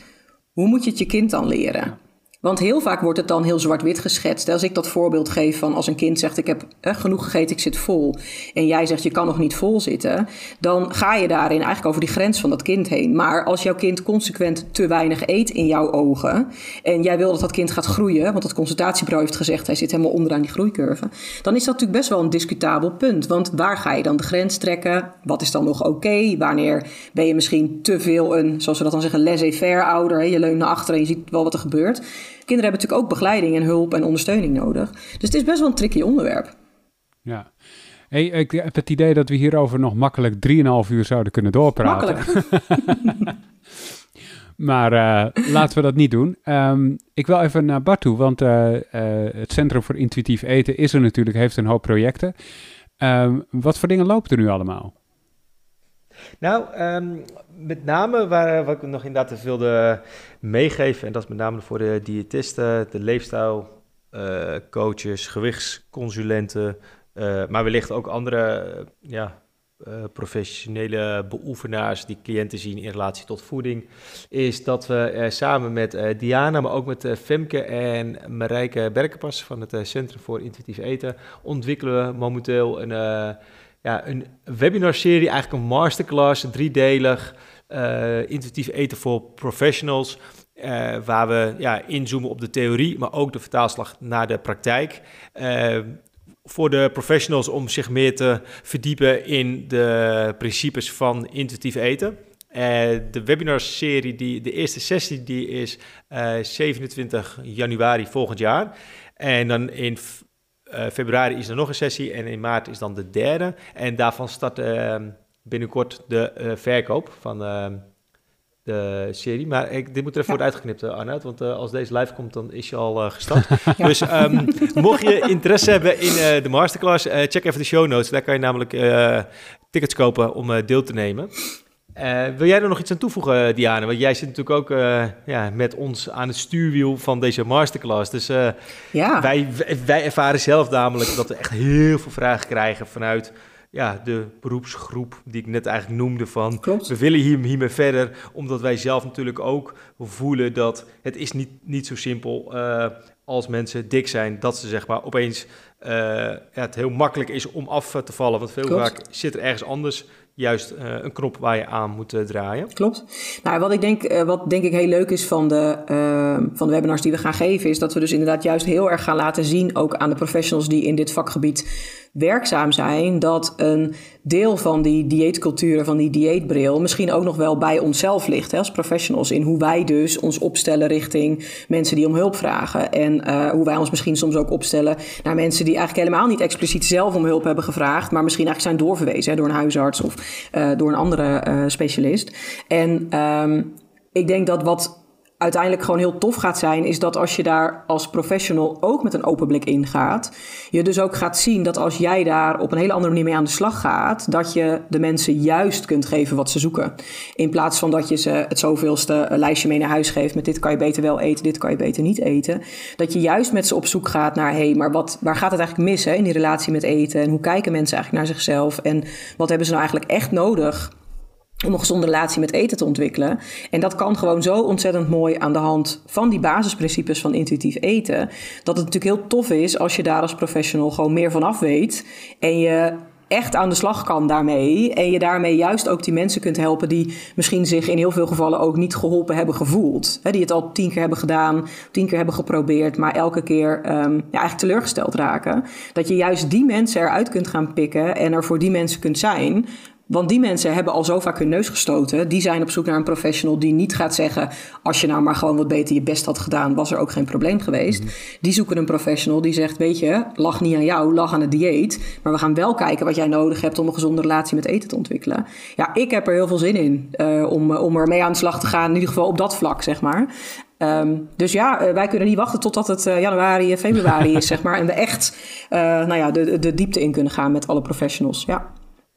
hoe moet je het je kind dan leren? Want heel vaak wordt het dan heel zwart-wit geschetst. Als ik dat voorbeeld geef van als een kind zegt: Ik heb genoeg gegeten, ik zit vol. En jij zegt: Je kan nog niet vol zitten. Dan ga je daarin eigenlijk over die grens van dat kind heen. Maar als jouw kind consequent te weinig eet in jouw ogen. en jij wil dat dat kind gaat groeien. want het consultatiebureau heeft gezegd: hij zit helemaal onderaan die groeicurve. dan is dat natuurlijk best wel een discutabel punt. Want waar ga je dan de grens trekken? Wat is dan nog oké? Wanneer ben je misschien te veel een, zoals we dat dan zeggen, laissez-faire ouder? Je leunt naar achteren en je ziet wel wat er gebeurt. Kinderen hebben natuurlijk ook begeleiding en hulp en ondersteuning nodig. Dus het is best wel een tricky onderwerp. Ja. Hey, ik heb het idee dat we hierover nog makkelijk 3,5 uur zouden kunnen doorpraten. Makkelijk. maar uh, laten we dat niet doen. Um, ik wil even naar Bart toe, want uh, uh, het Centrum voor Intuïtief Eten is er natuurlijk, heeft een hoop projecten. Um, wat voor dingen lopen er nu allemaal? Nou, um, met name waar, wat ik nog inderdaad wilde meegeven, en dat is met name voor de diëtisten, de leefstijlcoaches, uh, gewichtsconsulenten, uh, maar wellicht ook andere professionele beoefenaars die cliënten zien in relatie tot voeding, is dat we samen met Diana, maar ook met Femke en Marijke Berkenpas van het Centrum voor Intuïtief Eten, ontwikkelen we momenteel een ja, een webinarserie, eigenlijk een masterclass, driedelig, uh, intuïtief eten voor professionals. Uh, waar we ja, inzoomen op de theorie, maar ook de vertaalslag naar de praktijk. Uh, voor de professionals om zich meer te verdiepen in de principes van intuïtief eten. de webinarserie, die, de eerste sessie, die is 27 januari volgend jaar. En dan in uh, februari is er nog een sessie en in maart is dan de derde. En daarvan start uh, binnenkort de uh, verkoop van ehm, de serie. Maar ik, dit moet er even worden uitgeknipt, eh, Arnoud. Want als deze live komt, dan is je al gestart. Dus um, mocht je interesse hebben in de masterclass, check even de show notes. Daar kan je namelijk tickets kopen om deel te nemen. Uh, wil jij er nog iets aan toevoegen, Diane? Want jij zit natuurlijk ook uh, ja, met ons aan het stuurwiel van deze masterclass. Dus uh, ja. wij, wij ervaren zelf namelijk dat we echt heel veel vragen krijgen vanuit ja, de beroepsgroep die ik net eigenlijk noemde van... Klopt. we willen hier, hiermee verder, omdat wij zelf natuurlijk ook voelen dat het is niet, niet zo simpel als mensen dik zijn... dat ze zeg maar opeens ja, het heel makkelijk is om af te vallen. Want veel vaak zit er ergens anders juist uh, een knop waar je aan moet uh, draaien. Klopt. Nou, wat ik denk, uh, wat denk ik heel leuk is van de, van de webinars die we gaan geven, is dat we dus inderdaad juist heel erg gaan laten zien, ook aan de professionals die in dit vakgebied werkzaam zijn, dat een deel van die dieetcultuur, van die dieetbril, misschien ook nog wel bij onszelf ligt hè, als professionals. In hoe wij dus ons opstellen richting mensen die om hulp vragen. En uh, hoe wij ons misschien soms ook opstellen naar mensen die eigenlijk helemaal niet expliciet zelf om hulp hebben gevraagd, maar misschien eigenlijk zijn doorverwezen hè, door een huisarts of uh, door een andere uh, specialist. En um, ik denk dat wat uiteindelijk gewoon heel tof gaat zijn, is dat als je daar als professional ook met een open blik ingaat, je dus ook gaat zien dat als jij daar op een hele andere manier mee aan de slag gaat, dat je de mensen juist kunt geven wat ze zoeken. In plaats van dat je ze het zoveelste lijstje mee naar huis geeft met dit kan je beter wel eten, dit kan je beter niet eten. Dat je juist met ze op zoek gaat naar, hé, hey, maar wat, waar gaat het eigenlijk mis hè, in die relatie met eten? En hoe kijken mensen eigenlijk naar zichzelf? En wat hebben ze nou eigenlijk echt nodig? Om een gezonde relatie met eten te ontwikkelen. En dat kan gewoon zo ontzettend mooi aan de hand van die basisprincipes van intuïtief eten. Dat het natuurlijk heel tof is als je daar als professional gewoon meer van af weet. En je echt aan de slag kan daarmee. En je daarmee juist ook die mensen kunt helpen die misschien zich in heel veel gevallen ook niet geholpen hebben gevoeld. die het al tien keer hebben gedaan, tien keer hebben geprobeerd, maar elke keer um, ja, eigenlijk teleurgesteld raken. Dat je juist die mensen eruit kunt gaan pikken en er voor die mensen kunt zijn. Want die mensen hebben al zo vaak hun neus gestoten. Die zijn op zoek naar een professional die niet gaat zeggen: als je nou maar gewoon wat beter je best had gedaan, was er ook geen probleem geweest. Mhm. Die zoeken een professional die zegt: Weet je, lag niet aan jou, lag aan het dieet. Maar we gaan wel kijken wat jij nodig hebt om een gezonde relatie met eten te ontwikkelen. Ja, ik heb er heel veel zin in uh, om, om er mee aan de slag te gaan. In ieder geval op dat vlak, zeg maar. Um, dus ja, uh, wij kunnen niet wachten totdat het uh, januari, februari is, zeg maar. En we echt nou ja, de, de diepte in kunnen gaan met alle professionals. Ja.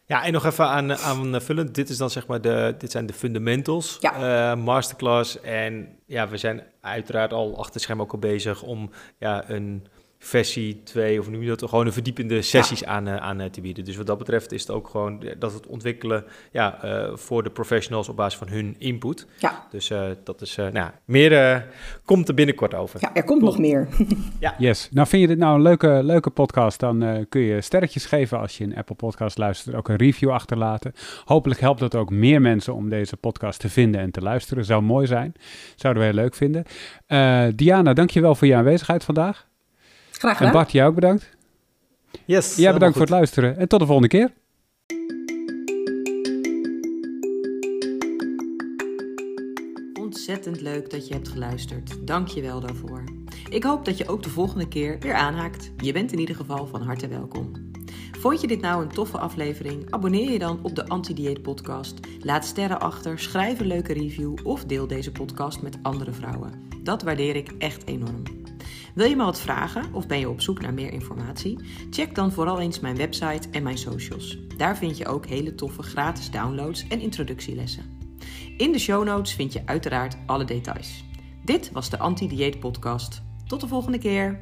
Ja, en nog even aan, aanvullend. Dit, is dan zeg maar de, dit zijn de fundamentals, ja. Uh, masterclass. En ja, we zijn uiteraard al achter scherm ook al bezig om ja, een versie 2 of nu dat gewoon een verdiepende sessies aan, uh, aan eh, te bieden. Dus wat dat betreft is het ook gewoon dat het ontwikkelen ja, uh, voor de professionals op basis van hun input. Ja. Dus dat is, nou meer komt er binnenkort over. Ja, er komt nog meer. ja. Yes. Nou, vind je dit nou een leuke, leuke podcast, dan kun je sterretjes geven als je een Apple podcast luistert. Ook een review achterlaten. Hopelijk helpt dat ook meer mensen om deze podcast te vinden en te luisteren. Zou mooi zijn. Zouden we heel leuk vinden. Diana, dankjewel voor je aanwezigheid vandaag. Graag gedaan. En Bart, jou ook bedankt. Yes. Jij bedankt voor het luisteren en tot de volgende keer. Ontzettend leuk dat je hebt geluisterd. Dank je wel daarvoor. Ik hoop dat je ook de volgende keer weer aanhaakt. Je bent in ieder geval van harte welkom. Vond je dit nou een toffe aflevering? Abonneer je dan op de Anti-Dieet Podcast. Laat sterren achter, schrijf een leuke review of deel deze podcast met andere vrouwen. Dat waardeer ik echt enorm. Wil je me wat vragen of ben je op zoek naar meer informatie? Check dan vooral eens mijn website en mijn socials. Daar vind je ook hele toffe gratis downloads en introductielessen. In de show notes vind je uiteraard alle details. Dit was de Anti-Dieet Podcast. Tot de volgende keer.